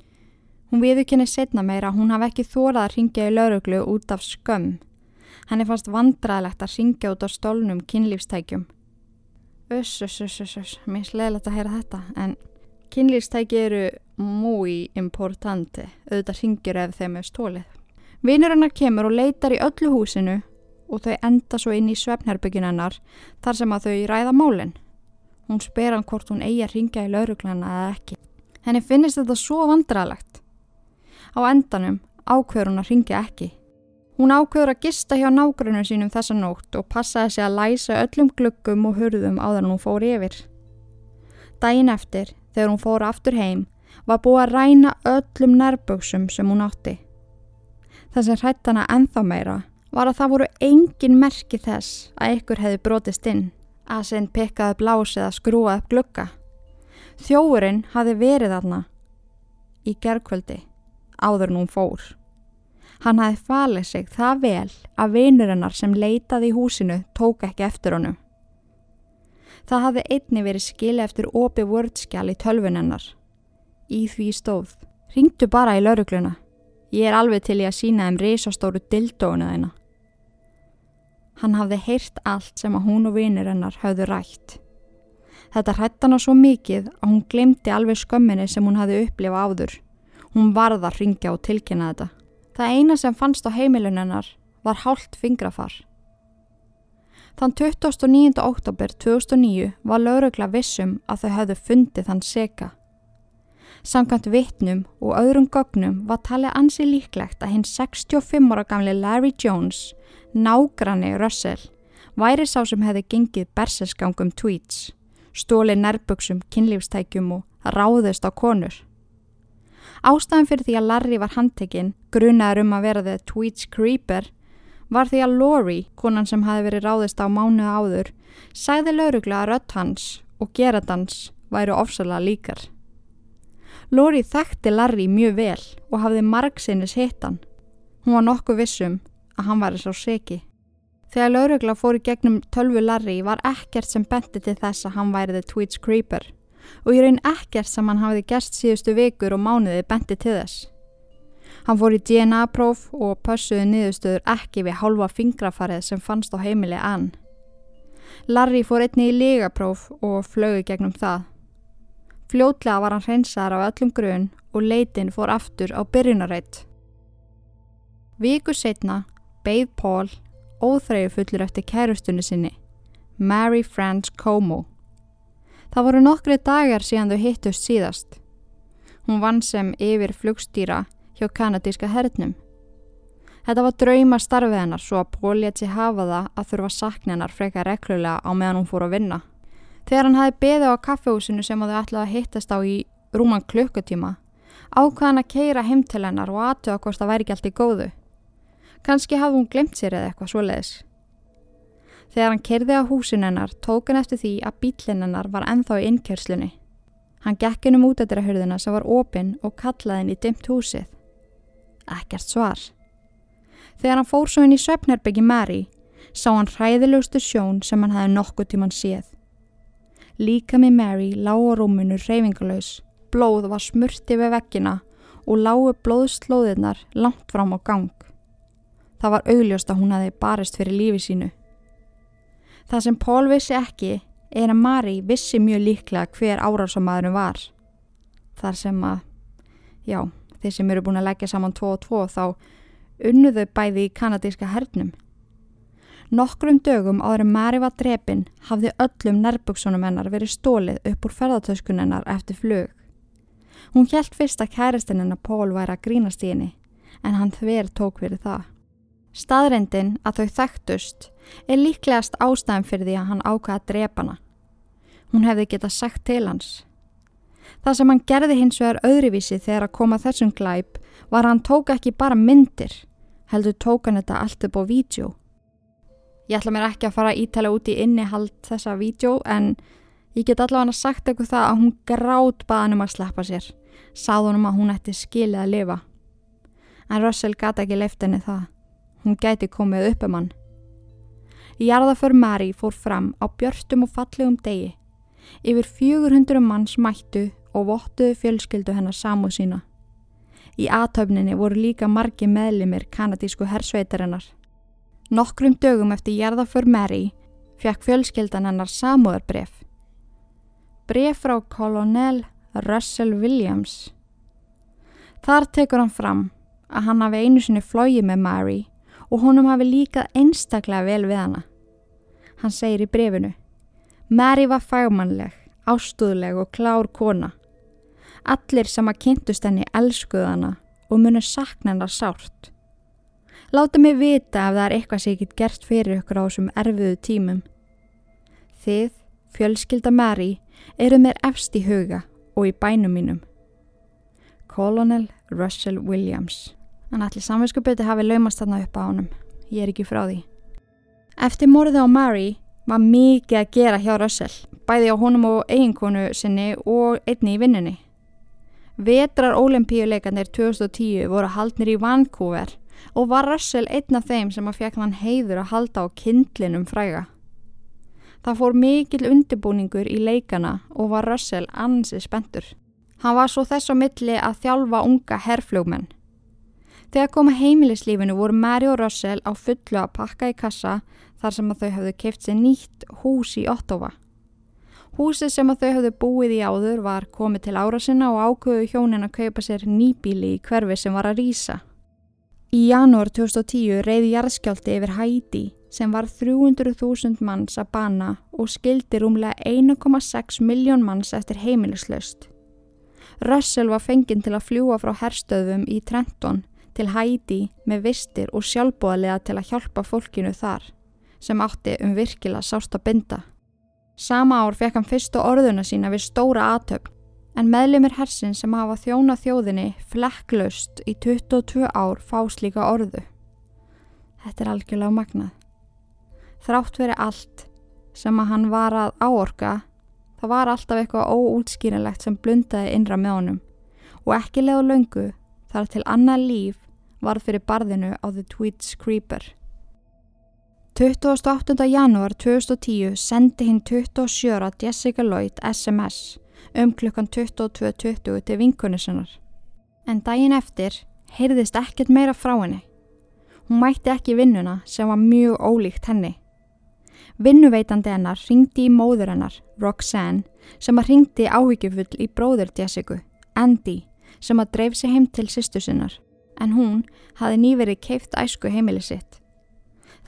Hún viðurkenni setna meira að hún hafi ekki þórað að ringja í lauruglu út af skömm. Henni fannst vandraðilegt að ringja út af stólnum kynlífstækjum. Öss, öss, öss, öss, öss, mér sleðilegt að heyra þetta, en kynlífstæki eru múi importanti, auðvitað ringjur ef þeim er stólið. Vinur hennar kemur og leitar í öllu húsinu og þau enda svo inn í svefnherbyggin hennar þar sem að þau ræða málinn. Hún spyr hann hvort hún eigi að ringja í lauruglana eða ekki. Henni finnist þetta svo vandralegt. Á endanum ákveður hún að ringja ekki. Hún ákveður að gista hjá nágrunum sínum þessa nótt og passaði sig að læsa öllum gluggum og hurðum áður en hún fór yfir. Dæin eftir, þegar hún fór aftur heim, var búið að ræna öllum nærböksum sem hún átti. Það sem hrætt hana enþá meira var að það voru engin merki þess að ykkur hefði brotist inn, að sinn pekkaði blás eða skrúað upp glukka. Þjóurinn hafi verið aðna í gerðkvöldi áður nú fór. Hann hafi falið sig það vel að vinurinnar sem leitaði í húsinu tók ekki eftir honum. Það hafi einni verið skilja eftir opi vördskjál í tölvunennar. Í því stóð. Ringdu bara í laurugluna. Ég er alveg til ég að sína þeim reysastóru dildóinu þeina. Hann hafði heyrt allt sem að hún og vinurinnar hafðu rætt. Þetta hrætt hana svo mikið að hún glemdi alveg skömminni sem hún hafði upplifað áður. Hún varða að ringja og tilkynna þetta. Það eina sem fannst á heimilunennar var hálft fingrafar. Þann 29. oktober 2009 var laurugla vissum að þau höfðu fundið þann seka. Samkvæmt vittnum og öðrum gögnum var talið ansi líklegt að hinn 65 ára gamli Larry Jones, nágranni Russell, væri sá sem hefði gengið berseskangum tweets, stóli nærböksum, kynlífstækjum og ráðist á konur. Ástæðan fyrir því að Larry var handtekinn, grunaður um að vera the tweets creeper, var því að Lori, konan sem hafi verið ráðist á mánuða áður, sæði laurugla að rött hans og geradans væru ofsalega líkar. Lori þekkti Larry mjög vel og hafði margsinnis hittan. Hún var nokkuð vissum að hann var þess á seki. Þegar laurugla fór í gegnum tölvu Larry var ekkert sem benti til þess að hann væri the tweets creeper og ég raun ekkert sem hann hafiði gert síðustu vikur og mánuði benti til þess. Hann fór í DNA-próf og pössuði niðurstöður ekki við hálfa fingrafarið sem fannst á heimili ann. Larry fór einni í lígapróf og flögu gegnum það. Fljótlega var hann hreinsar af öllum grunn og leitin fór aftur á byrjunareitt. Víku setna beigð Paul óþreyju fullur eftir kærustunni sinni, Mary France Como. Það voru nokkri dagar síðan þau hittust síðast. Hún vann sem yfir flugstýra hjá kanadíska hernum. Þetta var drauma starfið hennar svo að Pól létt sér hafa það að þurfa sakna hennar freka reklulega á meðan hún fór að vinna. Þegar hann hafi beðið á kaffehúsinu sem þau ætlaði að hittast á í rúman klukkutíma, ákvaðan að keira heim til hennar og aðtöða hvort það væri ekki allt í góðu. Kanski hafði hún glemt sér eða eitthvað svo leiðis. Þegar hann kerði á húsin hennar tók hann eftir því að bílinn hennar var enþá í innkjörslunni. Hann gekk inn um útættirahörðina sem var opinn og kallaði henni í dimt húsið. Ekkert svar. Þegar hann fór svo inn í söpnerbyggi Mary, sá hann hræðilegustu sjón sem hann hefði nokkuð tíman séð. Líka með Mary lág á rúmunu reyfingalauðs, blóð var smurti við vekkina og lágu blóðslóðirnar langt fram á gang. Það var augljóst að hún hefði barist fyrir lífi sínu. Það sem Pól vissi ekki er að Mary vissi mjög líklega hver árársamæðurum var. Þar sem að, já, þeir sem eru búin að leggja saman 2 og 2 þá unnuðu bæði í kanadíska hernum. Nokkrum dögum áður Mari var drepin hafði öllum nærbuksunum hennar verið stólið upp úr ferðartöskun hennar eftir flug. Hún hjælt fyrst að kæristinn hennar Pól væri að grínast í henni en hann þver tók fyrir það. Staðrendin að þau þekktust er líklegast ástæðan fyrir því að hann ákvaða að drepa hana. Hún hefði getað sagt til hans Það sem hann gerði hins vegar öðruvísi þegar að koma þessum glæp var að hann tók ekki bara myndir, heldur tók hann þetta allt upp á vídeo. Ég ætla mér ekki að fara ítala út í innihald þessa vídeo en ég get allavega sagt eitthvað það að hún grátt baðanum að sleppa sér, sáðunum að hún ætti skilið að lifa. En Russell gata ekki leift henni það, hún gæti komið upp um hann. Jarðaför Mari fór fram á björstum og fallegum degi. Yfir 400 manns mættu og vottuðu fjölskyldu hennar samúð sína. Í aðtöfninni voru líka margi meðlimir kanadísku hersveitarinnar. Nokkrum dögum eftir jarðaför Mary fekk fjölskyldan hennar samúðarbref. Bref frá kolonel Russell Williams. Þar tekur hann fram að hann hafi einu sinni flóið með Mary og honum hafi líka einstaklega vel við hana. Hann segir í brefinu Mary var fagmannleg, ástúðleg og klár kona. Allir sem að kynntust henni elskuðana og muni sakna hennar sárt. Láta mig vita ef það er eitthvað sem ég get gert fyrir ykkur á þessum erfiðu tímum. Þið, fjölskylda Mary, eru mér efst í huga og í bænum mínum. Colonel Russell Williams. Hann allir samvinskupiti hafi laumast þarna upp á honum. Ég er ekki frá því. Eftir morðið á Mary var mikið að gera hjá Russell, bæði á honum og eiginkonu sinni og einni í vinnunni. Vetrar ólimpíuleikanir 2010 voru haldnir í Vancouver og var Russell einn af þeim sem að fekk hann heiður að halda á kindlinum fræga. Það fór mikil undirbúningur í leikana og var Russell ansi spendur. Hann var svo þess á milli að þjálfa unga herrfljókmenn. Þegar koma heimilislífinu voru Mary og Russell á fullu að pakka í kassa þar sem að þau hafðu keift sér nýtt hús í Ottawa. Húsið sem að þau hafðu búið í áður var komið til ára sinna og ákvöðu hjónin að kaupa sér nýbíli í hverfi sem var að rýsa. Í janúar 2010 reyði jarðskjálti yfir Hæti sem var 300.000 manns að bana og skildi rúmlega 1,6 miljón manns eftir heimilislaust. Russell var fenginn til að fljúa frá herstöðum í Trenton til Hæti með vistir og sjálfbúðalega til að hjálpa fólkinu þar sem átti um virkilega sást að binda. Sama ár fekk hann fyrstu orðuna sína við stóra aðtöfn, en meðlumir hersin sem hafa þjóna þjóðinni flekklaust í 22 ár fá slíka orðu. Þetta er algjörlega magnað. Þrátt verið allt sem að hann var að áorka, það var alltaf eitthvað óútskýranlegt sem blundaði innra með honum og ekki leðu löngu þar til annað líf varð fyrir barðinu á The Tweeds Creeper. 28. janúar 2010 sendi hinn 27. Jessica Lloyd SMS um klukkan 22.20 til vinkunni En daginn eftir heyrðist ekkert meira frá henni. Hún mætti ekki vinnuna sem var mjög ólíkt henni. Vinnuveitandi hennar ringdi í móður hennar, Roxanne, sem að ringdi áhyggjufull í bróður Jessica, Andy, sem að dreif sig heim til sýstu sinnar, en hún hafi nýverið keift æsku heimili sitt.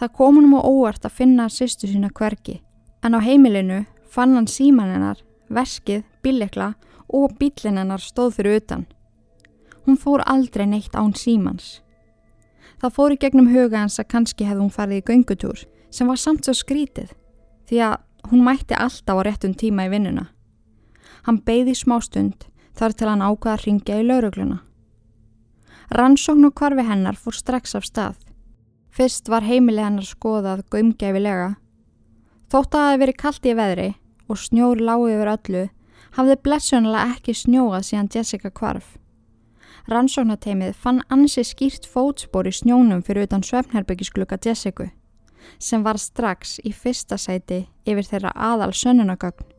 Það kom hann á óvart að finna sýstu sína hverki, en á heimilinu fann hann síman hennar, veskið, bílekla og bílinn hennar stóð fyrir utan. Hún fór aldrei neitt án símans. Það fór í gegnum huga hans að kannski hefði hún farið í göngutúr, sem var samt svo skrítið, því að hún mætti alltaf á réttum tíma í vinnuna. Hann beigði smá stund þar til hann ákvaða að ringja í laurugluna. Rannsókn og kvarfi hennar fór strax af stað. Fyrst var heimilið hennar skoðað gömgæfilega. Þótt að það hefði verið kallt í veðri og snjór lág yfir öllu, hafði blessunlega ekki snjóað síðan Jessica kvarf. Rannsóknateimið fann ansi skýrt fótspor í snjónum fyrir utan svefnherbyggisklukka Jessica, sem var strax í fyrsta sæti yfir þeirra aðal sönnunagögn.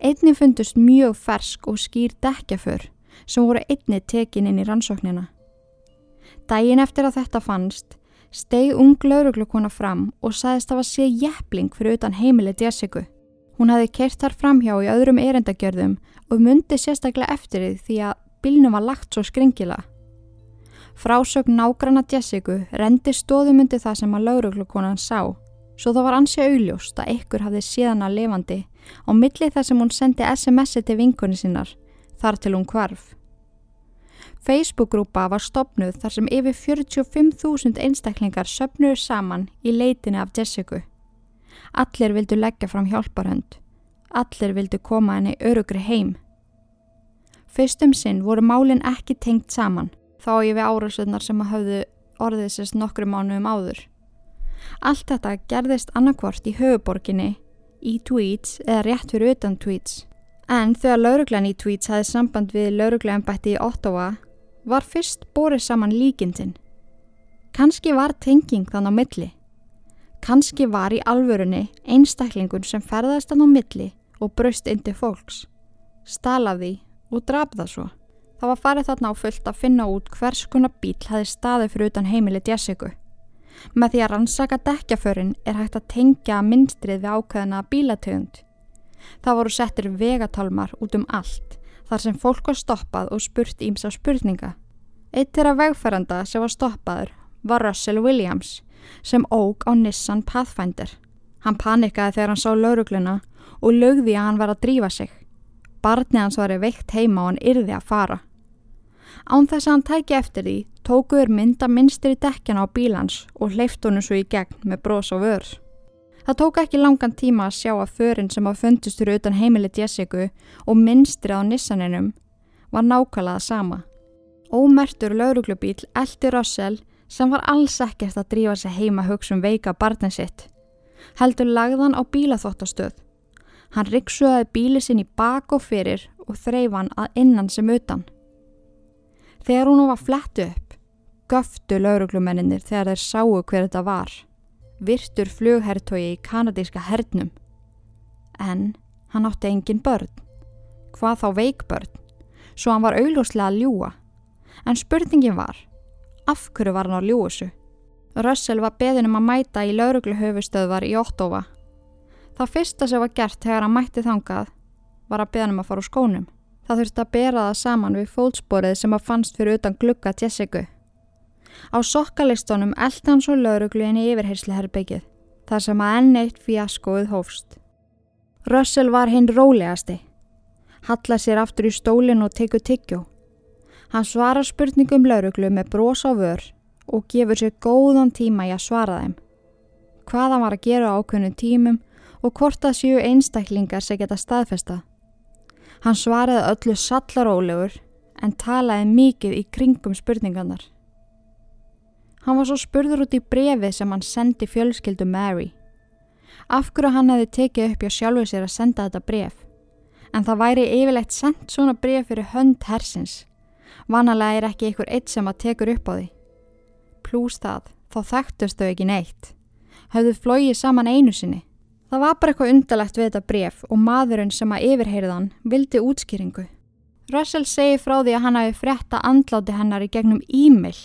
Einni fundust mjög fersk og skýr dekkjaför sem voru einni tekin inn í rannsóknina. Dægin eftir að þetta fannst, steig ung lauruglukona fram og sagðist að það sé jæfling fyrir utan heimilið Jessica. Hún hafi kert þar framhjá í öðrum erendagjörðum og myndi sérstaklega eftir því því að bílnum var lagt svo skringila. Frásögn nágrana Jessica rendi stóðumundi það sem að lauruglukonan sá, svo það var ansi augljóst að ykkur hafði síðan að levandi á milli þar sem hún sendi SMS-i til vinkunni sinnar, þar til hún kvarf. Facebook-grúpa var stopnuð þar sem yfir 45.000 einstaklingar söpnuðu saman í leitinu af Jessica. Allir vildu leggja fram hjálparhönd. Allir vildu koma henni örugri heim. Fyrstum sinn voru málinn ekki tengt saman, þá ég við árásöðnar sem að hafðu orðið sérst nokkru mánu um áður. Allt þetta gerðist annarkvort í höfuborginni, í tweets eða rétt fyrir utan tweets. En þegar lauruglan í tweets hafði samband við lauruglanbætti í Ottawa var fyrst borið saman líkindin. Kanski var tenging þann á milli. Kanski var í alvörunni einstaklingun sem ferðast þann á milli og braust indi fólks. Stalaði og drafða svo. Það var farið þarna á fullt að finna út hvers konar bíl hafi staði fyrir utan heimilið Jessica. Með því að rannsaka dekkjaförin er hægt að tengja minnstrið við ákveðina bílatögund. Það voru settir vegatálmar út um allt þar sem fólk var stoppað og spurt ímsa spurninga. Eitt þeirra vegfæranda sem var stoppaður var Russell Williams sem óg á Nissan Pathfinder. Hann panikaði þegar hann sá laurugluna og lögði að hann var að drífa sig. Barnið hans var veikt heima og hann yrði að fara. Án þess að hann tæki eftir því tókuður mynda minnstir í dekkjana á bílans og hleyft honum svo í gegn með brós og vörs. Það tók ekki langan tíma að sjá að förin sem að fundist fyrir utan heimilið Jessica og minnstri á nissaninum var nákvæmlega sama. Ómertur lauruglubíl eldi Russell sem var alls ekkert að drífa sig heima hugsun veika barnin sitt. Heldur lagðan á bílaþóttastöð. Hann riksuðaði bíli sinn í bak og fyrir og þreif hann að innan sem utan. Þegar hún var flettu upp, göftu lauruglumenninir þegar þeir sáu hver þetta var. Virtur flughertogi í kanadíska hernum. En hann átti engin börn. Hvað þá veikbörn? Svo hann var augljóslega að ljúa. En spurningin var, af hverju var hann á ljúusu? Russell var beðinum að mæta í laurugluhöfustöðvar í Óttófa. Það fyrsta sem var gert þegar hann mætti þangað var að beðinum að fara úr skónum. Það þurfti að bera það saman við fólksporið sem að fannst fyrir utan glugga Jessica. Á sokkalistónum eldi hann svo lauruglu inn í yfirhersli herrbyggið, þar sem að enn eitt fjaskoið hófst. Russell var hinn rólegasti. Halla sér aftur í stólinn og teku tyggjó. Hann svarar spurningum lauruglu með brós á vör og gefur sér góðan tíma í að svara þeim. Hvað hann var að gera á ákveðnum tímum og hvort það séu einstaklingar sem geta staðfesta. Hann svaraði öllu sallarólegur en talaði mikið í kringum spurningarnar. Hann var svo spurður út í brefi sem hann sendi fjölskyldu Mary. Af hverju hann hefði tekið upp hjá sjálfu sér að senda þetta bref. En það væri yfirlegt sendt svona bref fyrir hönd hersins. Vanalega er ekki einhver eitt sem að tekur upp á því. Plús það, þá þekktust þau ekki neitt. Hafðu flóið saman einu sinni. Það var bara eitthvað undalegt við þetta bref og maðurinn sem að yfirheyrðan vildi útskýringu. Russell segi frá því að hann hafi fretta andláti hennar í gegnum e-mail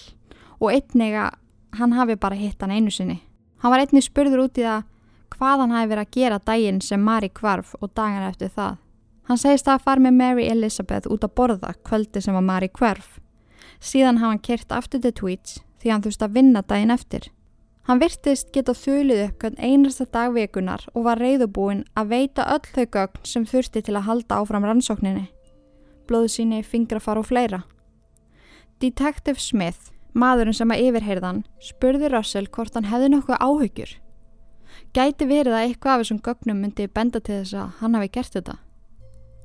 og einnig að hann hafi bara hitt hann einu sinni. Hann var einnig spurður út í það hvað hann hafi verið að gera daginn sem Mari kvarf og dagan eftir það. Hann segist að fara með Mary Elizabeth út að borða kvöldi sem var Mari kvarf. Síðan hafa hann kert aftur til tweets því hann þurfti að vinna daginn eftir. Hann virtist geta þulið upp hvern einasta dagvekunar og var reyðubúinn að veita öll þau gögn sem þurfti til að halda áfram rannsókninni. Blóðu síni, fingrafar og fleira. Detective Smith, maðurinn sem að yfirheyrðan, spurði Russell hvort hann hefði nokkuð áhyggjur. Gæti verið að eitthvað af þessum gögnum myndi benda til þess að hann hafi gert þetta.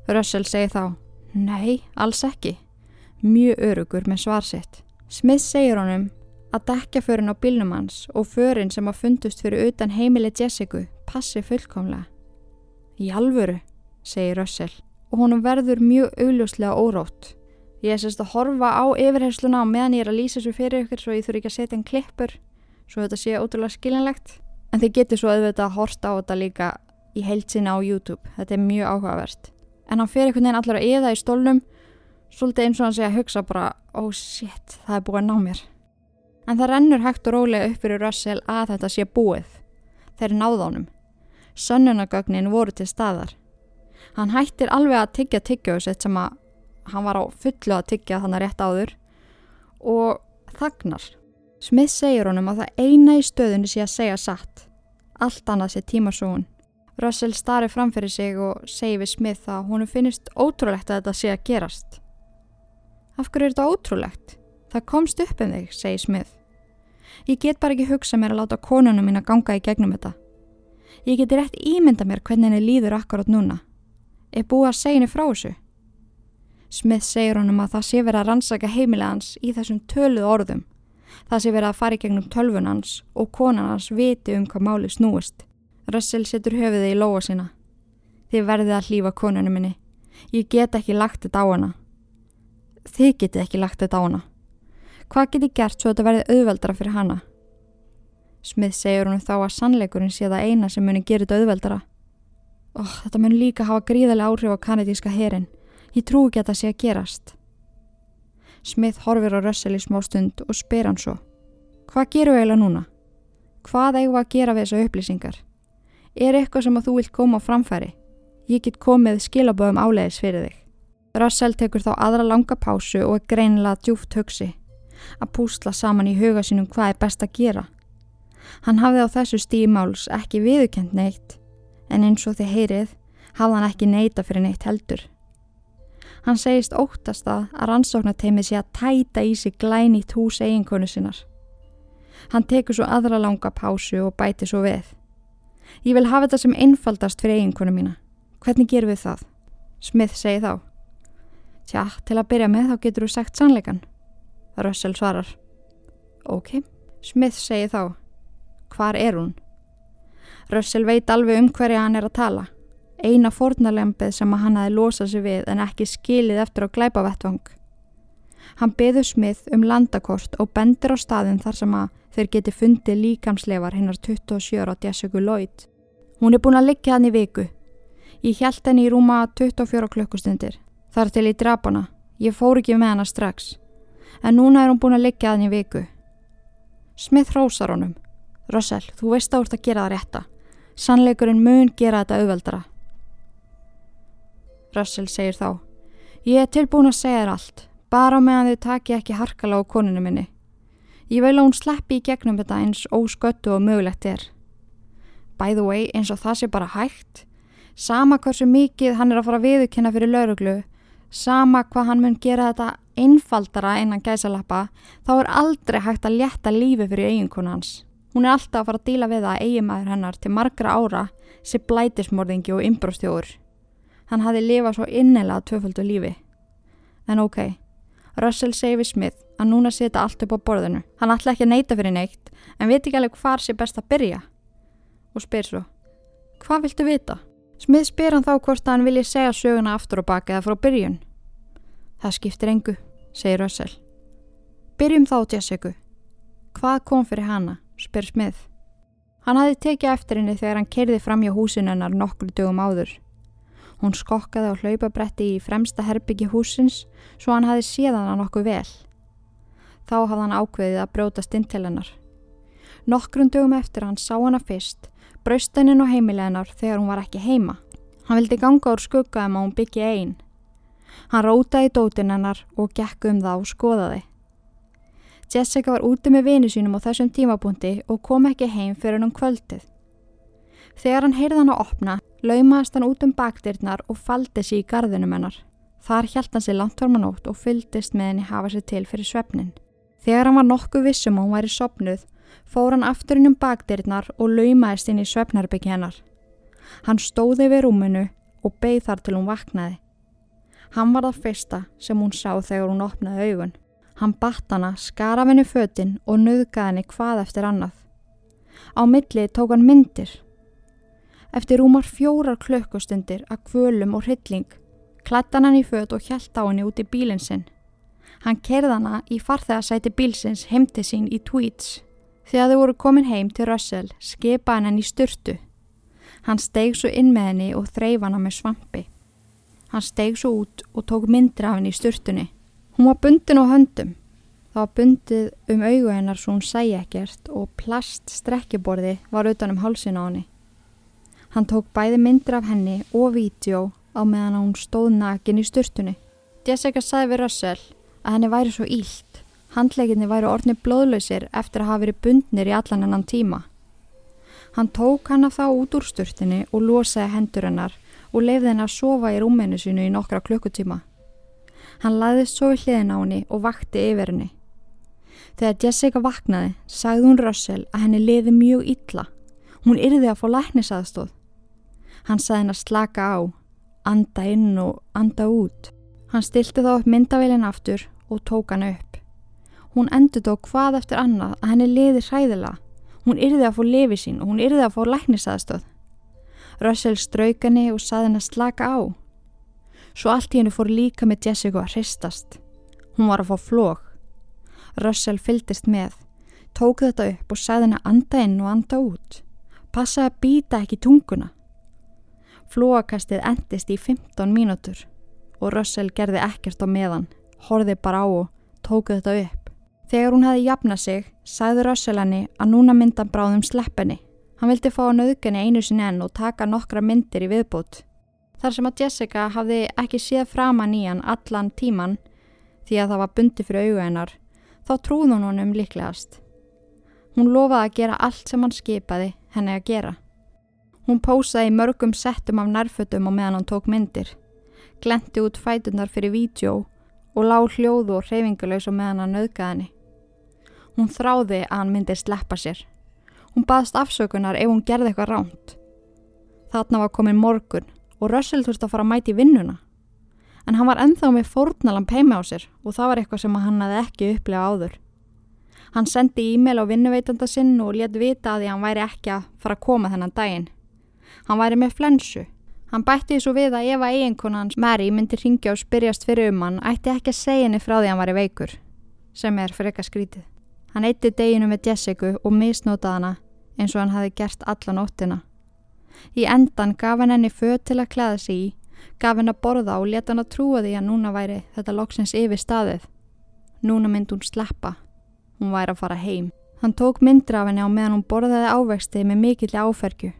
Russell segi þá, nei, alls ekki. Mjög örugur með svarsitt. Smith segir honum að dekja förin á bílnum hans og förin sem að fundust fyrir utan heimili Jessica passi fullkomlega. Í alvöru, segir Russell og honum verður mjög augljóslega órótt. Ég er sérst að horfa á yfirhersluna og meðan ég er að lýsa svo fyrir ykkur svo ég þurfi ekki að setja en klippur svo þetta sé ótrúlega skiljanlegt en þið getur svo auðvitað að horta á þetta líka í heilt sinna á YouTube. Þetta er mjög áhugavert. En hann fyrir einhvern veginn allar að eða í stólnum svolítið eins og hann segja að hugsa bara oh shit, það er búið að ná mér. En það rennur hægt og rólega upp fyrir Russell að þetta sé búið. Þeir náða honum. Sönnunagögnin voru til staðar. Hann hættir alveg að tyggja tyggjóðsett sem að hann var á fullu að tyggja þannig rétt áður og þagnar. Smith segir honum að það eina í stöðunni sé að segja satt. Allt annað sé tímasóun. Russell starri framfyrir sig og segir við Smith að húnu finnist ótrúlegt að þetta sé að gerast. Af hverju er þetta ótrúlegt? Það komst upp um þig, segir Smith. Ég get bara ekki hugsa mér að láta konunum mín að ganga í gegnum þetta. Ég geti rétt ímynda mér hvernig henni líður akkurát núna. Er búið að segja henni frá þessu? Smith segir honum að það sé verið að rannsaka heimilega hans í þessum töluð orðum. Það sé verið að fara í gegnum tölvun hans og konan hans viti um hvað máli snúist. Russell setur höfuðið í lóa sína. Þið verðið að hlýfa konunum minni. Ég get ekki lagt þetta á hana. Þið getið ekki lagt þetta á hana. Hvað geti gert svo að þetta verði auðveldara fyrir hana? Smith segir hún þá að sannleikurinn sé það eina sem muni gera þetta auðveldara. Oh, þetta mun líka hafa gríðarlega áhrif á kanadíska herin. Ég trú ekki að það sé að gerast. Smith horfir á Russell í smá stund og spyr hann svo. Hvað gerum við eiginlega núna? Hvað eigum við að gera við þessu upplýsingar? Er eitthvað sem að þú vilt koma á framfæri? Ég get komið skilaböðum áleiðis fyrir þig. Russell tekur þá aðra langa pásu og er greinilega djúft hugsi að púsla saman í huga sínum hvað er best að gera. Hann hafði á þessu stímáls ekki viðukent neitt, en eins og þið heyrið hafði hann ekki neita fyrir neitt heldur. Hann segist óttast að að rannsóknarteimið sé að tæta í sig glænýtt hús eiginkonu sinnar. Hann tekur svo aðra langa pásu og bæti svo við. Ég vil hafa þetta sem einfaldast fyrir eiginkonu mína. Hvernig gerum við það? Smith segi þá. Tja, til að byrja með þá getur þú sagt sannleikan. Russell svarar. Ok. Smith segi þá. Hvar er hún? Russell veit alveg um hverja hann er að tala. Eina fornalempið sem að hann hafi losað sig við en ekki skilið eftir á glæpavettvang. Hann beður Smith um landakort og bendir á staðin þar sem að þeir geti fundið líkamsleifar hinnar 27 á Jessica Lloyd. Hún er búin að liggja hann í viku. Ég held henni í rúma 24 klukkustundir. Þar til í drapana. Ég fór ekki með hana strax. En núna er hún búin að liggja hann í viku. Smith rósar honum. Russell, þú veist að þú ert að gera það rétta. Sannleikurinn mun gera þetta auðveldara. Russell segir þá. Ég er tilbúin að segja þér allt. Bara meðan þið taki ekki harkala á koninu minni. Ég vil að hún sleppi í gegnum þetta eins ósköttu og mögulegt er. By the way, eins og það sé bara hægt. Sama hversu mikið hann er að fara að viðkynna fyrir lauruglu, sama hvað hann mun gera þetta einfaldara innan gæsalappa, þá er aldrei hægt að létta lífi fyrir eiginkonu hans. Hún er alltaf að fara að díla við það eigimæður hennar til margra ára sem blætismorðingi og ymbróstjóður. Hann hafi lifað svo innela töföldu lífi. En ok, Russell segi við Smith að núna setja allt upp á borðinu. Hann ætla ekki að neyta fyrir neitt en veit ekki alveg hvar sé best að byrja. Og spyr svo, hvað viltu vita? Smið spyr hann þá hvort hann vilji segja söguna aftur og baka eða frá byrjun. Það skiptir engu, segir Russell. Byrjum þá Jessica. Hvað kom fyrir hana? spyr Smið. Hann hafi tekið eftir henni þegar hann kerði fram hjá húsinunnar nokkru dögum áður. Hún skokkaði á hlaupabretti í fremsta herbyggi húsins svo hann hafi séðan hann nokkuð vel. Þá hafði hann ákveðið að brjótast inn til hennar. Nokkrum dögum eftir hann sá hana fyrst, braust hennin og heimileginar þegar hún var ekki heima. Hann vildi ganga úr skuggaðum að hún byggi einn. Hann rótaði dótin hennar og gekk um það og skoðaði. Jessica var úti með vinu sínum á þessum tímapunkti og kom ekki heim fyrir hann um kvöldið. Þegar hann heyrði hann að opna, laumaðist hann út um bakdyrnar og faldi sér í gardinum hennar. Þar hjælt hann sér langt varmanótt og fyldist með henni hafa sér til fyrir svefnin. Þegar hann var nokkuð vissum og hún væri sopnuð, fór hann aftur inn um bakdyrnar og laumaðist inn í svefnarbyggi hennar. Hann stóði við rúminu og beigð þar til hún vaknaði. Hann var það fyrsta sem hún sá þegar hún opnaði augun. Hann batt hana, skar af henni fötinn og nöðgaði henni hvað eftir annað. Á milli tók hann myndir. Eftir rúmar fjórar klökkustundir að kvölum og hrylling, klættan hann í föt og hjælt á henni út í bílinn sinn. Hann kerðana í farþegarsæti bílsins heimti sín í tweets. Þegar þau voru komin heim til Russell skipa hann henni í styrtu. Hann steg svo inn með henni og þreif hana með svampi. Hann steg svo út og tók myndir af henni í styrtunni. Hún var bundin á höndum. Það var bundið um augu hennar svo hún sæi ekkert og plast strekkiborði var utan um hálsin á henni. Hann tók bæði myndir af henni og vídeo á meðan hún stóð nakin í styrtunni. Jessica sagði við Russell að henni væri svo ílt. Handleikinni væri orðni blóðlausir eftir að hafa verið bundnir í allan ennan tíma. Hann tók hana þá út úr sturtinni og losaði hendur hennar og lefði henni að sofa í rúminu sínu í nokkra klukkutíma. Hann laðist svo í hliðin á henni og vakti yfir henni. Þegar Jessica vaknaði, sagði hún Russell að henni liði mjög illa. Hún yrði að fá læknisaðstóð. Hann sagði henni að slaka á, anda inn og anda út. Hann stilti þá upp myndavélinn aftur og tók hann upp. Hún endur þó hvað eftir annað að henni liði hræðila. Hún yrði að fá lifi sín og hún yrði að fá læknisaðstöð. Russell strauk henni og saði henni að slaka á. Svo allt í henni fór líka með Jessica að hristast. Hún var að fá flók. Russell fyldist með, tók þetta upp og saði henni að anda inn og anda út. Passa að býta ekki tunguna. Flóakastið endist í 15 mínútur og Russell gerði ekkert á meðan, horfið bara á og tóku þetta upp. Þegar hún hefði jafnað sig, sagði Russell henni að núna myndan bráðum sleppinni. Hann vildi fá að nauðgani einu sinni enn og taka nokkra myndir í viðbútt. Þar sem að Jessica hafði ekki séð framann í hann allan tíman því að það var bundi fyrir auga hennar, þá trúði hún honum líklegast. Hún lofaði að gera allt sem hann skipaði henni að gera. Hún pósaði mörgum settum af nærfötum og meðan hann tók myndir glendi út fætunar fyrir vídjó og lág hljóðu og hreyfingulegs og meðan hann auðgaði henni. Hún þráði að hann myndi sleppa sér. Hún baðst afsökunar ef hún gerði eitthvað ránt. Þarna var komin morgun og Russell þurfti að fara að mæti vinnuna. En hann var enþá með fórnalamp heima á sér og það var eitthvað sem hann hafði ekki upplegað áður. Hann sendi e-mail á vinnuveitanda sinn og létt vita að því hann væri ekki að fara að koma þennan daginn. Hann væri með flensu. Hann bætti svo við að ef að eiginkonans Mary myndi ringja og spyrjast fyrir um hann ætti ekki að segja henni frá því hann væri veikur, sem er eitthvað skrítið. Hann eitti deginu með Jessica og misnótaði hana eins og hann hafi gert alla nóttina. Í endan gaf hann henni föt til að klæða sig í, gaf henni að borða og leta hann að trúa því að núna væri þetta loksins yfir staðið. Núna myndi hún sleppa. Hún væri að fara heim. Hann tók myndra af henni á meðan hún borðaði ávexti með mikill áfergju,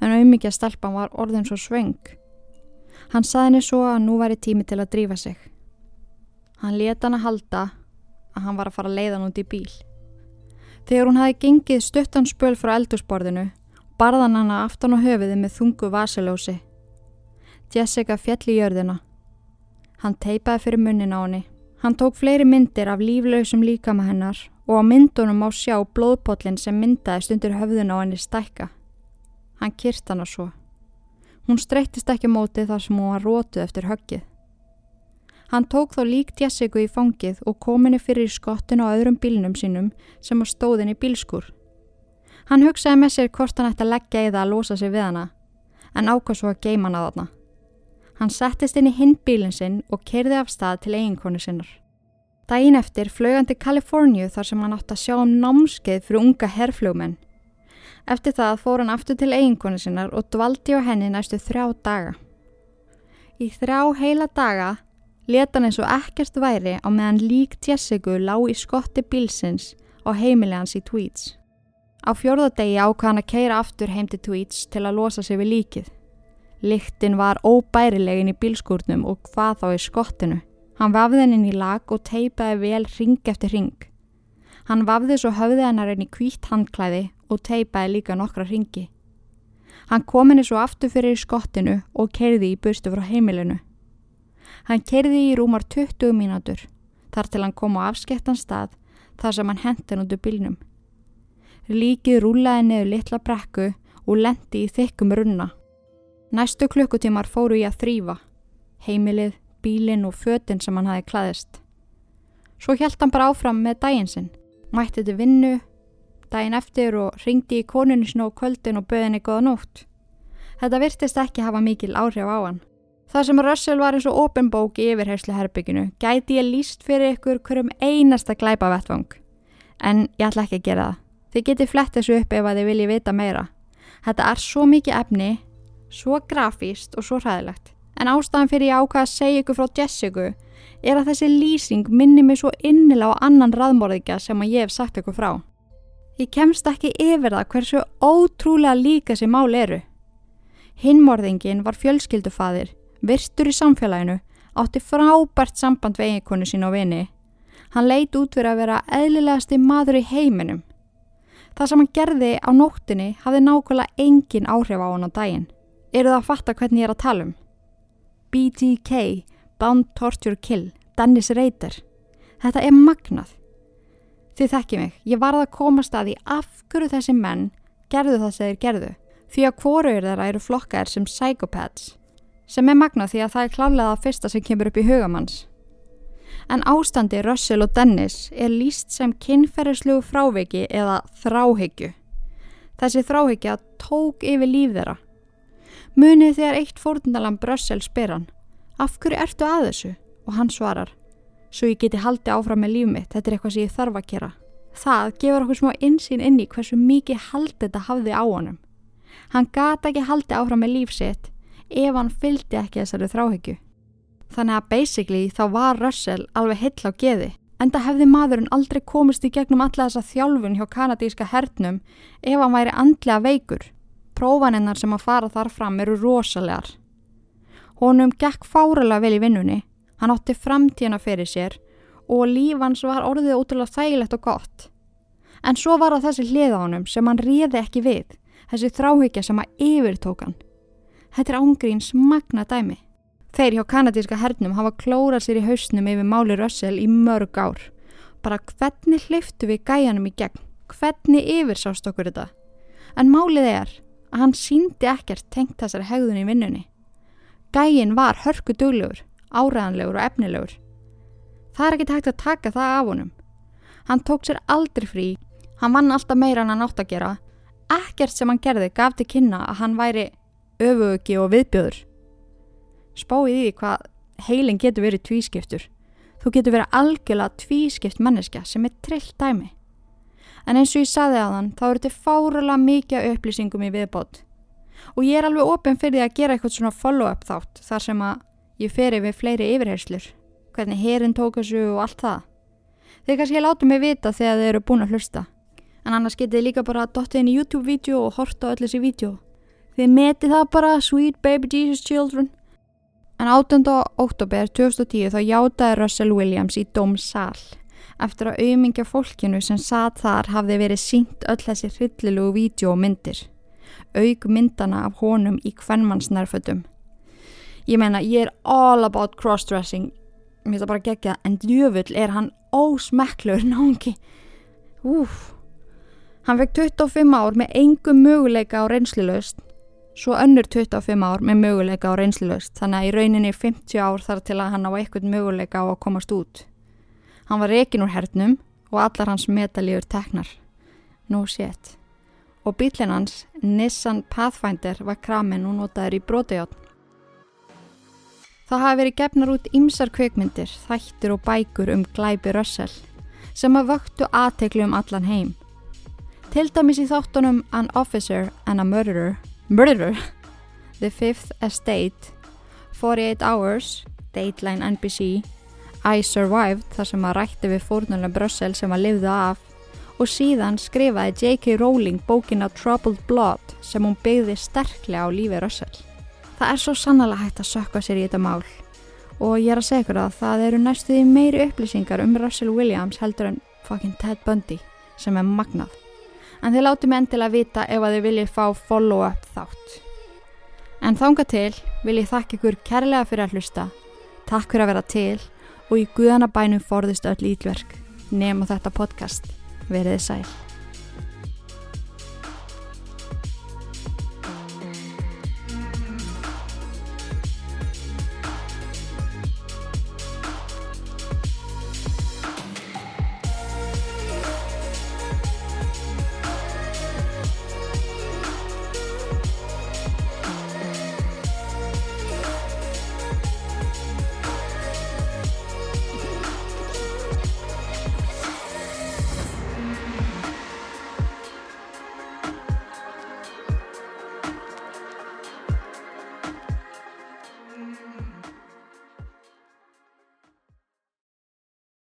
en auðmikið stelpan var orðin svo svöng. Hann saði henni svo að nú væri tími til að drífa sig. Hann leta hann að halda að hann var að fara leiðan út í bíl. Þegar hún hafi gengið stuttan spöl frá eldursporðinu, barðan hana aftan á höfiði með þungu vasilósi. Jessica fjall í jörðina. Hann teipaði fyrir munnin á henni. Hann tók fleiri myndir af líflausum líkama hennar og á myndunum á sjá blóðpotlinn sem myndaðist undir höfðun á henni stækka. Hann kyrst hana svo. Hún streyttist ekki mótið þar sem hún var rótuð eftir höggið. Hann tók þá lík Jessica í fangið og kom henni fyrir skottinu á öðrum bílnum sínum sem var stóðin í bílskur. Hann hugsaði með sér hvort hann ætti að leggja í það að losa sig við hana, en ákvað svo að geima hana þarna. Hann settist inn í hinn bílinn sinn og kerði af stað til eiginkonu sinnar. Dægin eftir flög hann til Kaliforníu þar sem hann átti að sjá um námskeið fyrir unga herrflugmenn. Eftir það fór hann aftur til eiginkonu sinnar og dvaldi á henni næstu þrjá daga. Í þrjá heila daga leta hann eins og ekkert væri á meðan lík Jessica lág í skotti bílsins á heimili hans í Tweeds. Á fjörðadegi ákvað hann að keira aftur heim til Tweeds til að losa sig við líkið. Líktin var óbærilegin í bílskúrnum og hvað þá í skottinu. Hann vafði henni í lag og teipaði vel ring eftir ring. Hann vafði svo höfði hennar henni kvítt handklæði og teipaði líka nokkra ringi. Hann kom henni svo aftur fyrir skottinu og keirði í burstu frá heimilinu. Hann kerði í rúmar 20 mínútur þar til hann kom á afskettan stað þar sem hann hentin út úr bylnum. Líkið rúlaði neðu litla brekku og lendi í þykkum runna. Næstu klukkutímar fóru í að þrýfa, heimilið, bílinn og fötinn sem hann hafi klaðist. Svo hjælt hann bara áfram með daginn sinn, mætti til vinnu, daginn eftir og ringdi í konunni snó kvöldin og böðinni góða nótt. Þetta virtist ekki hafa mikil áhrif á hann. Það sem Russell var eins og openbók í yfirherslu herbygginu gæti ég líst fyrir ykkur hverjum einasta glæpa vettvang. En ég ætla ekki að gera það. Þið geti flett þessu upp ef að þið vilji vita meira. Þetta er svo mikið efni, svo grafíst og svo hræðilegt. En ástæðan fyrir ég ákvaða að segja ykkur frá Jessica er að þessi lýsing minni mig svo innilega á annan raðmorðika sem að ég hef sagt ykkur frá. Ég kemst ekki yfir það hversu ótrúlega líka þessi mál eru. Hinnmorðingin var fjölskyldufadir Virstur í samfélaginu átti frábært samband við eiginkonu sín og vini. Hann leit út fyrir að vera eðlilegasti maður í heiminum. Það sem hann gerði á nóttinni hafði nákvæmlega engin áhrif á hann á daginn. Eru það að fatta hvernig ég er að tala um? BTK, Bound Torture Kill, Dennis Rader. Þetta er magnað. Þið þekki mig, ég varða að koma staði af hverju þessi menn gerðu það sem þeir gerðu. Því að hvorur þeirra eru flokkaðir sem psychopaths sem er magnað því að það er klálega það fyrsta sem kemur upp í hugamanns. En ástandi Russell og Dennis er líst sem kynferðislugu fráviki eða þráhyggju. Þessi þráhyggja tók yfir líf þeirra. Munið þegar eitt fórtundalam Russell spyr hann, af hverju ertu að þessu? Og hann svarar, svo ég geti haldið áfram með líf mitt, þetta er eitthvað sem ég þarf að gera. Það gefur okkur smá insýn inn í hversu mikið haldið þetta hafði á honum. Hann gata ekki haldið áfram með líf sitt ef hann fylgdi ekki þessari þráhyggju. Þannig að basically þá var Russell alveg hill á geði. Enda hefði maðurinn aldrei komist í gegnum alla þessa þjálfun hjá kanadíska hernum ef hann væri andlega veikur. Prófaninnar sem að fara þar fram eru rosalegar. Honum gekk fáralega vel í vinnunni, hann átti framtíðana fyrir sér og lífans var orðið útrúlega þægilegt og gott. En svo var það þessi hliða honum sem hann riði ekki við, þessi þráhyggja sem að yfirtók hann. Þetta er ángríns magna dæmi. Þeir hjá kanadíska hernum hafa klórað sér í hausnum yfir máli Russell í mörg ár. Bara hvernig hliftu við gæjanum í gegn? Hvernig yfirsást okkur þetta? En málið er að hann síndi ekkert tengt þessari hegðun í vinnunni. Gæin var hörku duglegur, áræðanlegur og efnilegur. Það er ekki tægt að taka það af honum. Hann tók sér aldrei frí, hann vann alltaf meira en hann átt að gera. Ekkert sem hann gerði gaf til kynna að hann væri öfugi og viðbjöður. Spáið í hvað heilin getur verið tvískiptur. Þú getur verið algjörlega tvískipt manneska sem er trillt dæmi. En eins og ég saði á þann, þá eru þetta fáralega mikið upplýsingum í viðbót. Og ég er alveg ofinn fyrir því að gera eitthvað svona follow-up þátt þar sem að ég fer yfir fleiri yfirherslur. Hvernig herin tók þessu og allt það. Þeir kannski láta mig vita þegar þeir eru búin að hlusta. En annars getið líka bara að dotta inn í YouTube-vídeó og horta öll þessi vídeo. Þið meti það bara, Sweet Baby Jesus Children. En 8. oktober 2010 þá játaði Russell Williams í dómsal eftir að auðmingja fólkinu sem satt þar hafði verið sínt öll þessi hryllilugu vídeo og myndir. Aug myndana af honum í kvennmannsnærfötum. Ég meina, ég er all about crossdressing, mér finnst það bara gegja, en djöfull er hann ósmekklur náðungi. Úf. Hann fekk 25 ár með engum möguleika á reynslilöst svo önnur 25 ár með möguleika á reynslilöst þannig að í rauninni 50 ár þar til að hann á eitthvað möguleika á að komast út. Hann var rekin úr hernum og allar hans metalíur teknar. No shit. Og bílinn hans, Nissan Pathfinder, var kramin og notaður í brótejátt. Það hafi verið gefnar út ymsar kveikmyndir, þættir og bækur um glæpi Russell sem að vöktu aðteklu um allan heim. Til dæmis í þáttunum An Officer and a Murderer Murderer, *laughs* The Fifth Estate, 48 Hours, Dateline NBC, I Survived þar sem að rætti við fórnulega Brussel sem að lifða af og síðan skrifaði J.K. Rowling bókina Troubled Blood sem hún byggði sterklega á lífi Russell. Það er svo sannlega hægt að sökka sér í þetta mál og ég er að segja ykkur að það eru næstuði meiri upplýsingar um Russell Williams heldur en fucking Ted Bundy sem er magnað en þið látum endilega vita ef að þið viljið fá follow-up þátt. En þánga til vil ég þakka ykkur kærlega fyrir að hlusta, takk fyrir að vera til og í guðanabænum forðist öll ítverk nema þetta podcast. Verðið sæl.